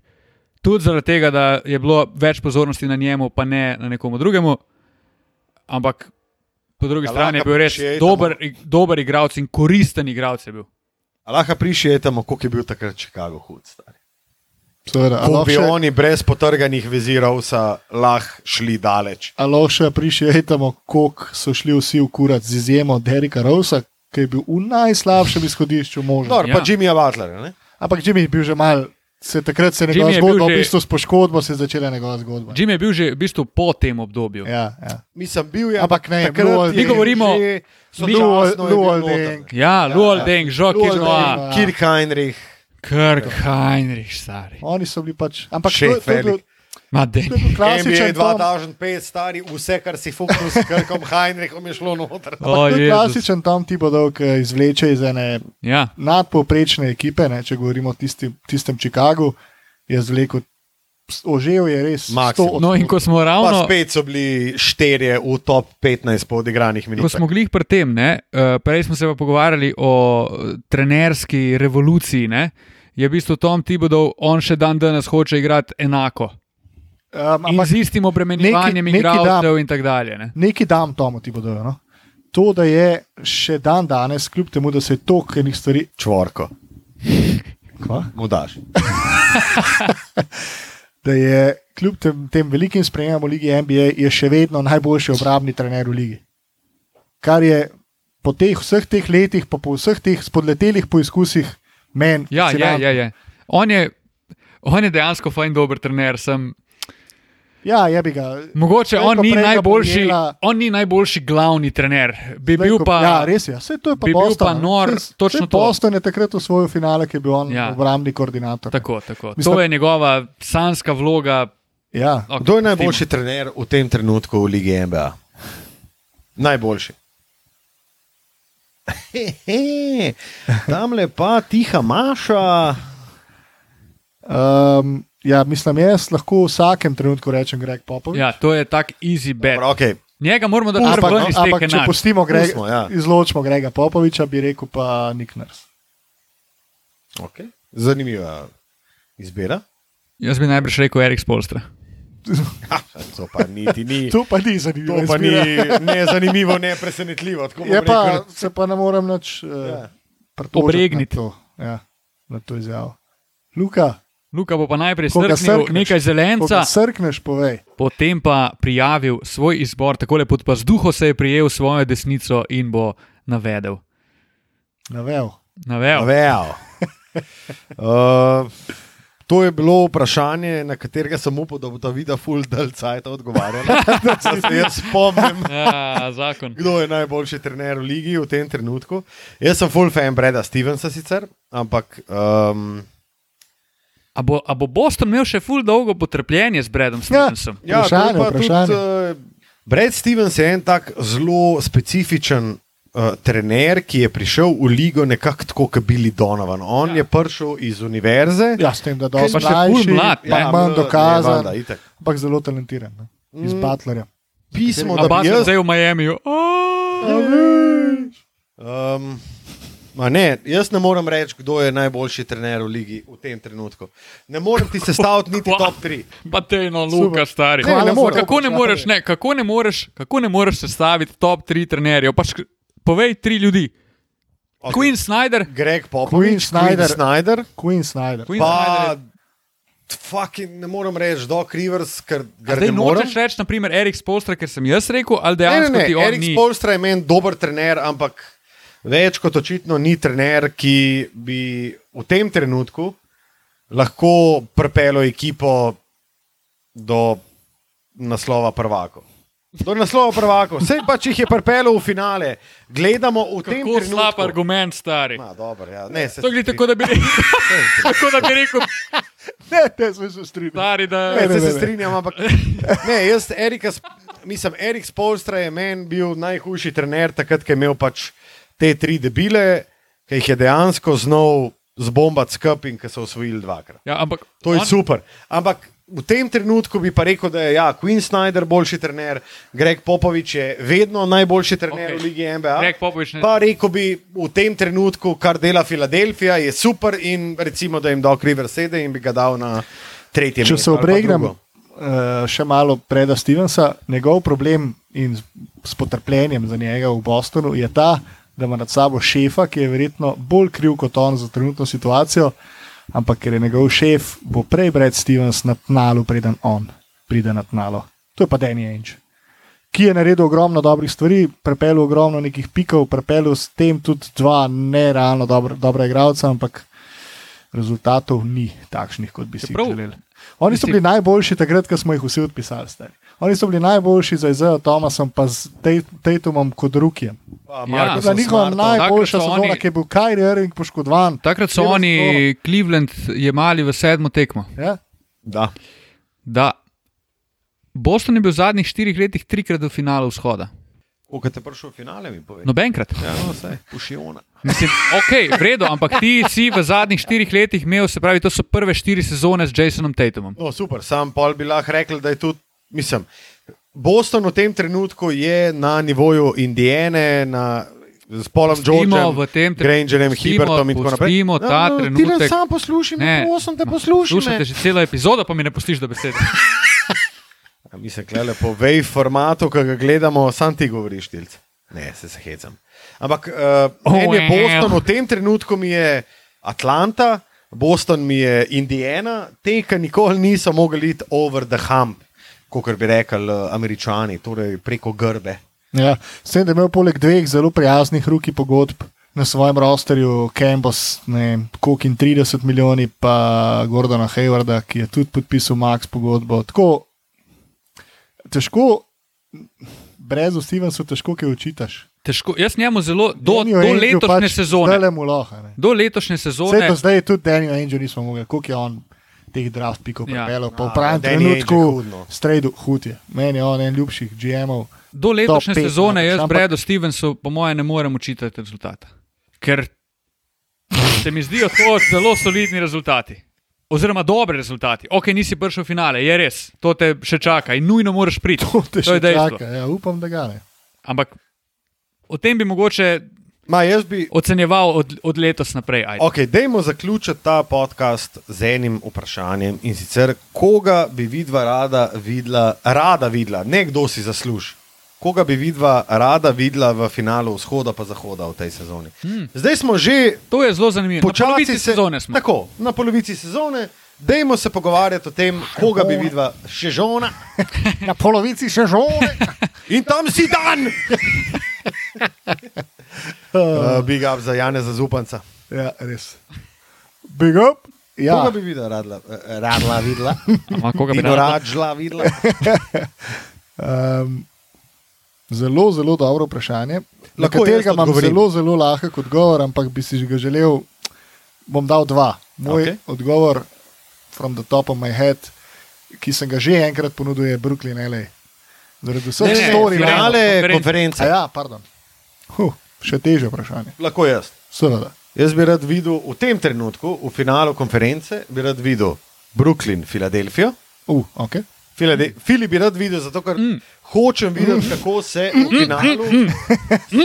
tudi zaradi tega, da je bilo več pozornosti na njemu, pa ne na nekomu drugemu. Ampak po drugi Ja, strani je bil res dober, dober igralec in koristen igralec. je bil. Lahko prišijemo, koliko je bil takrat Chicago hud. Stari. Seveda, Ko bi še- oni brez potrganih vezirov lahko šli daleč. a lahko še prišejtamo, koliko so šli vsi v kurat, z izjemo Derika Rosa, ki je bil v najslabšem izhodišču možno. Dobro, Ja. pa Jimmyja Butlera. Ne? Ampak Jimmy je bil že mal, se takrat se je njegova zgodba, v bistvu s poškodbo se je začela njegova zgodba. Jim je bil že v bistvu po tem obdobju. Ja, ja. Mislim, bil je. Ampak ne, takrat Luol- je Mi govorimo- že mi- sočasno je bil Luol noter. Deng. Ja, Luol Deng, Joakim Luol Noa, Deng. Ja. Kirk Heinrich, Kirk Heinrich, stari. Oni so bili pač. Ampak bil- velik. Klasičen tom. 2005, stari, vse, kar si fuknil s Kirkom Heinrichom, je šlo noter. O, To je klasičen Tom Tibodov, ki izvleče iz ene Ja, nadpovprečne ekipe, ne, če govorimo o tisti, tistem Chicagu, je zvlekel, ožev je res Maksimum. 100 no in ko smo Pa ravno. spet so bili štirje v top 15 po odigranih Ko minutah. smo glih pri tem, ne, uh, prej smo se pa pogovarjali o eh, trenerski revoluciji. Ne, je v bistvu Tom Tibodov, on še dan danes hoče igrati enako. Um, ampak z istim obremenjevanjem igralcev in tako dalje. Ne. neki dam Tomu Tibodoju. No? To, da je še dan danes, kljub temu, da se je toliko enih stvari. Čvorko, Kva? mu daš. [LAUGHS] Da je kljub tem, tem velikim spremembam v Ligi NBA, je še vedno najboljši obrambni trener v Ligi. Kar je po teh vseh teh letih, pa po vseh teh spodletelih poizkusih, meni. Ja, je, je, je. On je, on je dejansko fajn dober trener. Sem, Ja, je bi ga. mogoče on ni, najboljši, on ni najboljši glavni trener. Bi bil pa, Ja, res je. Vse to je pa bi bil Boston, pa ne. nor, Saj- točno saj to. Boston je takrat v svojo finale, ki je bil on Ja. ja. obrambni koordinator. Tako, tako. Mislim- To je njegova sanska vloga. Ja. Okay, Kdo je najboljši trener v tem trenutku v Ligi NBA? Najboljši. [LAUGHS] Tam le pa tiha Maša. Um, ja, mislim, jaz lahko v vsakem trenutku rečem Greg Popovič. Ja, to je tak easy bet. Dobro, Okay. Njega moramo dati Ampak, iz ampak če enačb. pustimo Greg, Pustimo, ja. izločimo Grega Popoviča, bi rekel pa Nick Nurse. Okay. Zanimiva izbira. Jaz bi najbrž rekel Erik Spolstra. Ha, to pa niti ni. [LAUGHS] To pa ni zanimivo. To pa ni [LAUGHS] ne zanimivo, ne presenetljivo. Je pa, rekel. se pa ne morem nič uh, Ja. Obregniti. Na to, ja, na to izjavo. Luka, Luka bo pa najprej srkneš. nekaj zelenca, srkneš, povej. potem pa prijavil svoj izbor, tako lepo pa z duho se je prijel svojo desnico in bo navedel. Navel. Navedel. Vejo. [LAUGHS] Uh, to je bilo vprašanje, na katerega sem upal, da bo ta vida full del cajt odgovarjala. [LAUGHS] da se jaz spomnim. Ja, zakon. Kdo je najboljši trener v ligi v tem trenutku? Jaz sem full fan Breda Stevensa sicer, ampak um, A bo, a bo Boston imel še ful dolgo potrpljenje z Bradom Stevensom? ja, to je Vprašanje, pa vprašanje. Tudi, uh, Brad Stevens je en tak zelo specifičen uh, trener, ki je prišel v ligo nekako tako, kot Billy Donovan. On Ja. ja. je prišel iz univerze. Ja, s tem, da Pa dosti še ful mlad, pa ne? manj ne, dokazan, valjda, itak. ampak zelo talentiran. Ne? Iz Mm. Butlerja. Pismo, da bi jaz zdaj v Miamiju. Um, ma ne, jaz ne morem reči, kdo je najboljši trener v ligi v tem trenutku. Ne morem ti sestaviti niti top 3. Pa te no, Super. Luka, stari. Ne, ne morem. kako, ne moreš, ne, kako, ne moreš, kako ne moreš sestaviti top 3 trenerjev? Pač, povej tri ljudi. Okay. Queen Snyder, Greg Queen Popovič, Snyder. Queen Snyder, Queen Snyder. Queen pa fucking, ne morem reči Doc Rivers, ker ga Zdaj ne morem. nočeš reči, naprimer, Erik Spolstra, ker sem jaz rekel, ali Ne, ne, dejansko ne, ti on Erik. Spolstra je meni dober trener, ampak več kot očitno ni trener, ki bi v tem trenutku lahko pripeljal ekipo do naslova prvako. Do naslova prvako. Vse pač jih je pripeljal v finale. Gledamo v tem Kako trenutku. slab argument, stari. Ma, dobro, ja. ne, se To je tako, da bi rekel, [LAUGHS] tako da bi rekel, Ne, ne, smo se strinjali. stari, da Ne, ne, se, ne, se ne. strinjam, ampak ne, jaz, Erika, mislim, Erik Spolstra je meni bil najhujši trener, takrat, ko je imel pač te tri debile, ki jih je dejansko znal zbombati skup in ki so osvojili dvakrat. Ja, ampak To je on- super. Ampak v tem trenutku bi pa rekel, da je ja, Queen Snyder boljši trener, Greg Popovič je vedno najboljši trener okay. v Ligi NBA. Greg Popovič ne- Pa rekel bi, v tem trenutku, kar dela Filadelfija, je super in recimo, da jim Doc Rivers sede in bi ga dal na tretje Če mesto. se ali pa obregnem drugo. uh, še malo preda Stevensa, njegov problem in s- s potrpljenjem za njega v Bostonu je ta, da ima nad sabo šefa, ki je verjetno bolj kriv kot on za trenutno situacijo, ampak ker je njegov šef, bo prej Brad Stevens na tnalu, preden on pride na tnalo. To je pa Danny Ainge. Ki je naredil ogromno dobrih stvari, pripeljal ogromno nekih pikov, pripeljal s tem tudi dva nerealno dobra, dobra igralca, ampak rezultatov ni takšnih, kot bi si jih želeli. Oni so bili najboljši takrat, ko smo jih vsi odpisali. Stari. Oni so bili najboljši za Izajo Tomasom, pa z Tatumom kot Rukijem. Pa Ja. Za njihova Smartom. najboljša sezona, ki je bil Kyrie Irving poškodovan. Takrat so oni Cleveland jemali v sedmo tekmo. Ja? Da. Da. Boston je bil v zadnjih štirih letih trikrat v finalu vzhoda. Koliko te prišel v finale, mi povej? Nobenkrat. Ja, no, vse, pušiona. Mislim, ok, v redu, ampak ti si v zadnjih štirih letih imel, se pravi, to so prve štiri sezone z Jasonom Tatumom. No, super, sam pol bi lahko rekel, da je tudi, mislim, Boston v tem trenutku je na nivoju Indiane, na, s Polom Georgeom, Grangerjem, Hibertom in tako naprej. pustimo ta no, trenutek. Ti sam poslušaj, Ne, prosim te ma, poslušaj. Me. že celo epizodo, pa mi ne pustiš do besede. Ja, Mi se klele po vej formatu, ki ga gledamo, sam ti govoriš, tilc. Ne, se se hecam. Ampak uh, Oh, je. Boston, v tem trenutku mi je Atlanta, Boston mi je Indiana, te, ki nikoli niso mogli iti over the hump, kot bi rekli uh, američani, torej preko grbe. Ja. S tem, da je imel poleg dveh zelo prijaznih ruki pogodb na svojem rosterju, vem, koliko in 30 milijoni, pa Gordona Haywarda, ki je tudi podpisal Max pogodbo. Tako težko, brez Stevensa, težko kaj učitaš. Težko, jaz njemu zelo, do, Daniel do letošnje pač sezone, ne. do letošnje Vse sezone, do zdaj tudi Daniel Angel nismo mogli, koliko je on teh draft pikov Ja. pripeljal. Pa v pravem trenutku, hud, strejdu, hud je. Meni je on en ljubših GM-ov. do letošnje pet sezone jaz ampak- Bredu Stevensu, po mojem, ne morem učitati rezultata. Ker se mi zdijo to zelo solidni rezultati. Oziroma, dobri rezultati. Ok, nisi prišel v finale, je res, to te še čaka in nujno moraš priti. To te To je še dejstvo. čaka. Ja, upam, da ga ne. Ampak o tem bi mogoče Ma, bi. ocenjeval od, od letos naprej. Ajde. Ok, dajmo zaključiti ta podcast z enim vprašanjem in sicer, koga bi vidva rada videla, rada videla, ne kdo si zasluži. koga bi vidva rada videla v finalu vzhoda pa zahoda v tej sezoni. Hmm. Zdaj smo že To je zelo zanimivo. Počasi se, sezone smo. Tako, na polovici sezone. Dajmo se pogovarjati o tem, koga bi videla še žona [LAUGHS] Na polovici še žone. in tam si dan. [LAUGHS] [LAUGHS] uh, big up za Janeza Zupanca. ja, res. Big up. Ja, Koga bi videla, radla, eh, radla videla? [LAUGHS] Ama, koga bi rađla videla? [LAUGHS] um, zelo, zelo dobro vprašanje. Na Lahko katerega jaz imam odgovorim. zelo, zelo lahek odgovor, ampak bi si ga želel. Bom dal dva. Moj okay. odgovor, from the top of my head, ki sem ga že enkrat ponudil, je Brooklyn, LA. Zaradi vseh Ne, ne, storij. finale konference. Ja, pardon. Huh, še teže vprašanje. Lahko jaz. Seveda. Jaz bi rad videl v tem trenutku, v finalu konference, bi rad videl Brooklyn, Filadelfijo. Uh, okay. Filade Fili bi rad videl, zato ker mm. hočem videti, kako se v finalu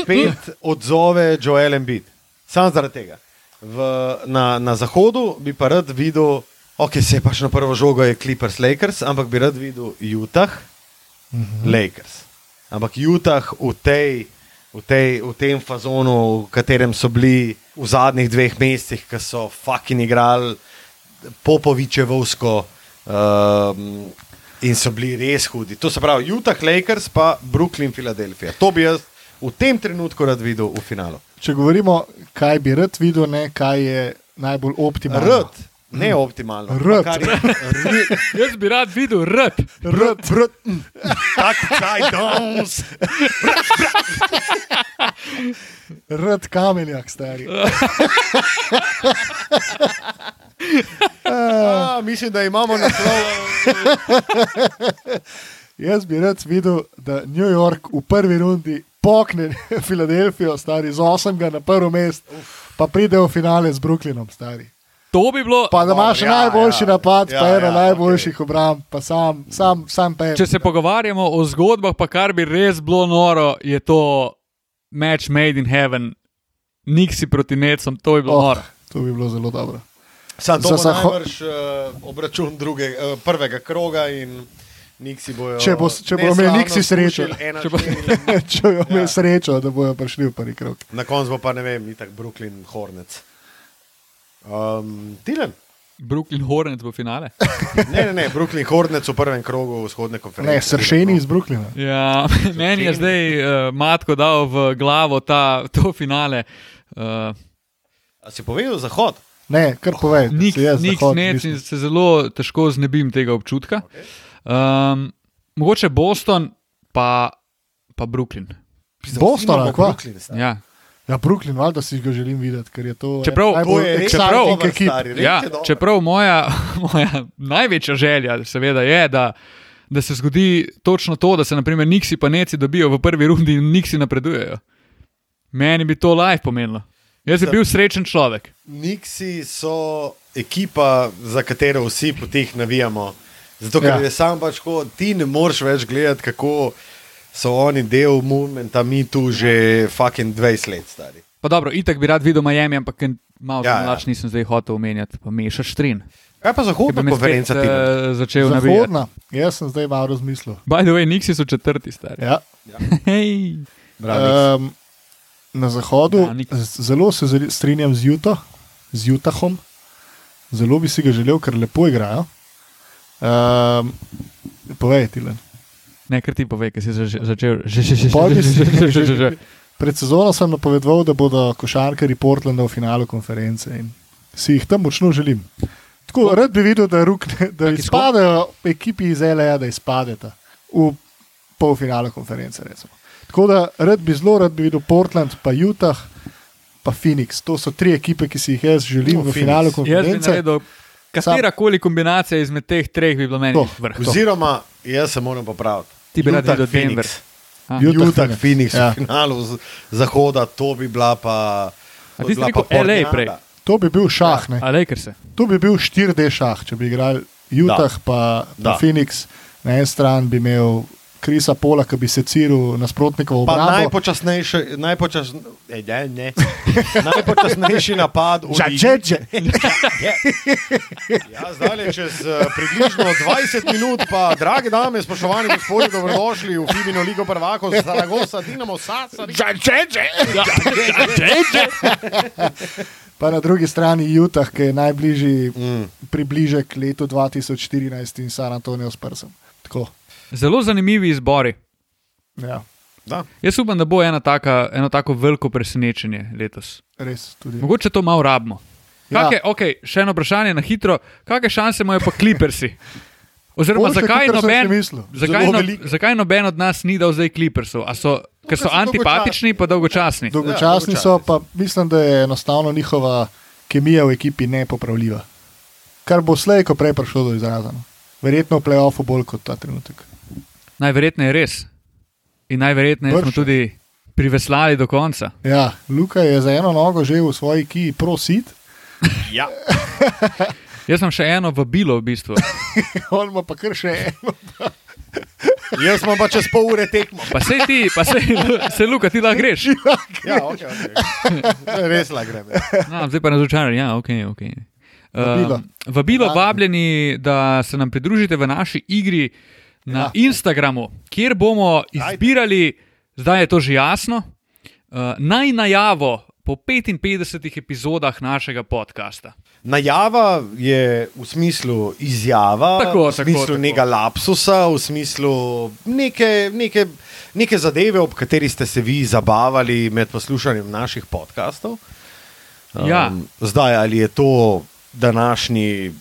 spet odzove Joel Embiid. Sam zaradi tega. V, na, na zahodu bi pa rad videl, ok, se je pač na prvo žogo je Clippers Lakers, ampak bi rad videl Utah mm -hmm. Lakers. Ampak Utah v, tej, v, tej, v tem fazonu, v katerem so bili v zadnjih dveh mesecih, ki so fucking igrali Popovičevsko. Um, In so bili res hudi. To se pravi, Utah, Lakers, pa Brooklyn, Filadelfija. To bi jaz v tem trenutku rad videl v finalu. Če govorimo, kaj bi rad videl, ne kaj je najbolj optimalno. Rad, ne optimalno. Kar je- [LAUGHS] Jaz bi rad videl rad. Rad, rad. Tak, kaj dons. Rad kamenjak, stari. A, Mislim, da imamo naslov. Jaz bi rad videl, da New York v prvi rundi pokne [LAUGHS] Filadelfijo, stari z 8 na prvo mesto, pa pride v finale z Brooklynom, stari. To bi bilo, Pa da imaš ja, najboljši ja. napad, Ja, pa eno ja, najboljših obramb, pa sam, sam, sam pem. če se pogovarjamo o zgodbah, pa kar bi res bilo noro, je to match made in heaven, Nixi proti Necom, to bi bilo oh, noro. to bi bilo zelo dobro. Sam to bo zaho- najbrž uh, obračun druge, uh, prvega kroga in Niksi bojo. Če bo- če bojo imeli neslavno Nixi srečo. [LAUGHS] Če bo- imel Ja. srečo, da bojo prišli v prvi krog. Na koncu bo pa ne vem, itak Brooklyn Hornets. Um, Tilen. Brooklyn Hornets bo finale. [LAUGHS] Ne, ne, ne, Brooklyn Hornets v prvem krogu vzhodne konference. Ne, sršeni iz Brooklyna. Ja, [LAUGHS] meni je zdaj uh, Matko dal v glavo ta, to finale. Uh, A si povedal zahod? Ne, kar povej. Nik, si jaz nik Zahod snec in se zelo težko znebim tega občutka. Um, mogoče Boston, pa, pa Brooklyn. Boston, ali kva? Brooklyn. Ja. Ja, Brooklyn, valjda si ga želim videti, ker je to Čeprav- najbolj je čeprav- ekip. stari, Ja, čeprav moja, [LAUGHS] moja največja želja, seveda, je, da, da se zgodi točno to, da se naprimer Niksi pa Neci dobijo v prvi rundi in Niksi napredujejo. Meni bi to live pomenilo. Jaz Za- bil srečen človek. Niksi so ekipa, za katero vsi po teh navijamo. Zato, ker Ja. ja. je sam pač, ko ti ne moreš več gledati, kako so oni del movementa, mi tu že fucking 20 let stari. Pa dobro, itak bi rad videl Miami, ampak malo Ja, ja, ja. mlač nisem zdaj hotel omenjati, pa mešaš trin. Kaj pa zahodna konferenca? uh, Tina? začel navijati. Zahodna, jaz sem zdaj malo razmislil. By the way, Niksi so četrti stari. Ja. [LAUGHS] Hej. Bravo, Um, na zahodu Ja, zelo se strinjam z, Utah, z Utahom, zelo bi si ga želel, ker lepo igrajo. Um, povej, Tilen. Ne, ker ti povej, ker si začel. [LAUGHS] Že, že, že, že, že, že. Pred sezono sem napovedal, da bodo košarkari Portlanda v finalu konference in si jih tam močno želim. Tako, rad bi videl, da, rukne, da izpadejo ekipi iz LA, da izpadeta v polfinalu konference. Recimo. Tako da rad bi zelo rad bi videl Portland, pa Utah, pa Phoenix. To so tri ekipe, ki si jih jaz želim No, v Phoenix. finalu konference. katera koli kombinacija izmed teh treh bi bila meni To. vrh. Oziroma, jaz se moram popraviti. Ti bi rad Utah, videl Denver. Phoenix. A. Utah, Phoenix. Ja. v finalu z- zahoda, to bi bila pa. A to ti bi si rekel LA prej? To bi bil šah. Ne? A Lakers. To bi bil 4D šah, če bi igrali Utah, pa, pa Da. Phoenix. Na eni strani bi imel Krisa Pola, ki bi se ciril nasprotnikov Pa obrambo. najpočasnejši, najpočas, ej, ne, ne. najpočasnejši napad v ligi. Žačeče. [LAUGHS] Ja, zdaj je čez uh, približno 20 minut, pa drage dame, spoštovani gospodje, dobrodošli v Fibino Ligo Prvako, Zaragoza, Dinamo, Saca. Žačeče. Pa na drugi strani Utah, ki je najbližji Mm. približek letu 2014 in San Antonijo s prsem. Tako, Zelo zanimivi izbori. ja, Da. Jaz upam, da bo ena taka, eno tako veliko presenečenje letos. res tudi. Mogoče to malo rabimo. Ja. Kake, okay, še eno vprašanje na hitro. Kakšne šanse imajo pa klipersi? Oziroma, Boljše, zakaj noben, zakaj, no, zakaj noben od nas ni dal zdaj klipersov? A So, ker so so antipatični, pa dolgočasni. Dolgočasni Ja, so, dolgočasni pa mislim, da je enostavno njihova kemija v ekipi nepopravljiva. Kar bo slej, ko prej prišlo do izraza. no. Verjetno v playoffu bolj kot ta trenutek. Najverjetneje res. In najverjetneje smo Brž. tudi priveslali do konca. Ja, Luka je za eno nogo že v svoji kiji prosit, [LAUGHS] Ja. Jaz sem še eno vabilo v bistvu. [LAUGHS] on ima pa kar še eno. [LAUGHS] Jaz smo pa čez pol ure tekmo. Pa se ti, pa se, se Luka, ti lahko greš. Ja, okay, okay. Res la grem. ja. No, zdaj pa razočaran, ja, ok. okay. Vabilo. Um, vabilo, vabljeni, da se nam pridružite v naši igri na Ja. Instagramu, kjer bomo izbirali, zdaj je to že jasno, uh, naj najavo po 55 epizodah našega podcasta. Najava je v smislu izjava, Tako, v tako, smislu tako. nekega lapsusa, v smislu neke, neke, neke zadeve, ob kateri ste se vi zabavali med poslušanjem naših podkastov. Ja. Zdaj, ali je to današnji,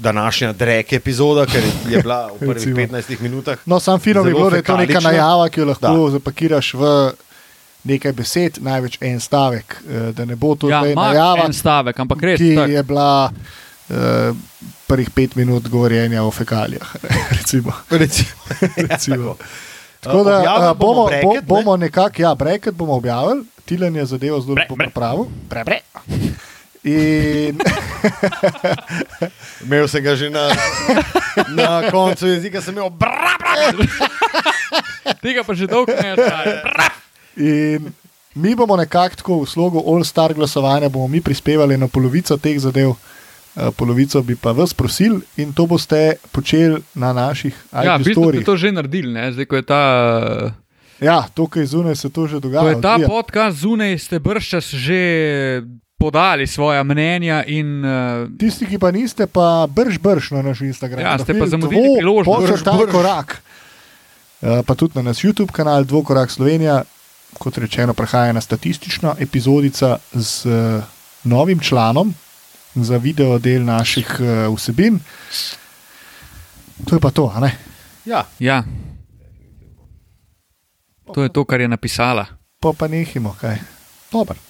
današnja drek epizoda, ker je bila v [LAUGHS] prvih Recimo. 15 minutah. No, sam film je bilo, da je to neka najava, ki jo lahko Da. zapakiraš v nekaj besed, največ en stavek. eh, Da ne bo to Ja, ima najava, en stavek, ampak res. ki tak. je bila uh, prvih pet minut govorjenja o fekalijah. [LAUGHS] recimo. Recimo. [LAUGHS] recimo. Tako da uh, bomo, bracket, bo, ne? bomo nekako, ja, breket bomo objavili, Tilen je zadevo zelo bre. pripravil. Bre, bre. In [LAUGHS] Imel sem ga že na, na koncu jezika, sem imel bra, bra. Tega pa že dolgo ne. In mi bomo nekako tako v slogu All-Star glasovanja, bomo mi prispevali na polovico teh zadev, eh, polovico bi pa vas prosil in to boste počeli na naših Ja, v bistvu ste to že naredili, ne? zdaj ko je ta. Ja, je zunaj, se to že dogaja. Ko je ta odvija. podcast zunaj, ste brščas že podali svoja mnenja in uh, Tisti, ki pa niste, pa brž, brž na naš Instagram. Ja, ste pa zamudili priložnost. Brž, ta brž. korak. Eh, Pa tudi na naš YouTube kanal Dvokorak Slovenija, kot rečeno, prehaja na statistična epizodica z eh, novim članom za video del naših eh, vsebin. To je pa to, a ne? Ja, ja. To je to, kar je napisala. Pa pa nehimo, kaj. Dobro.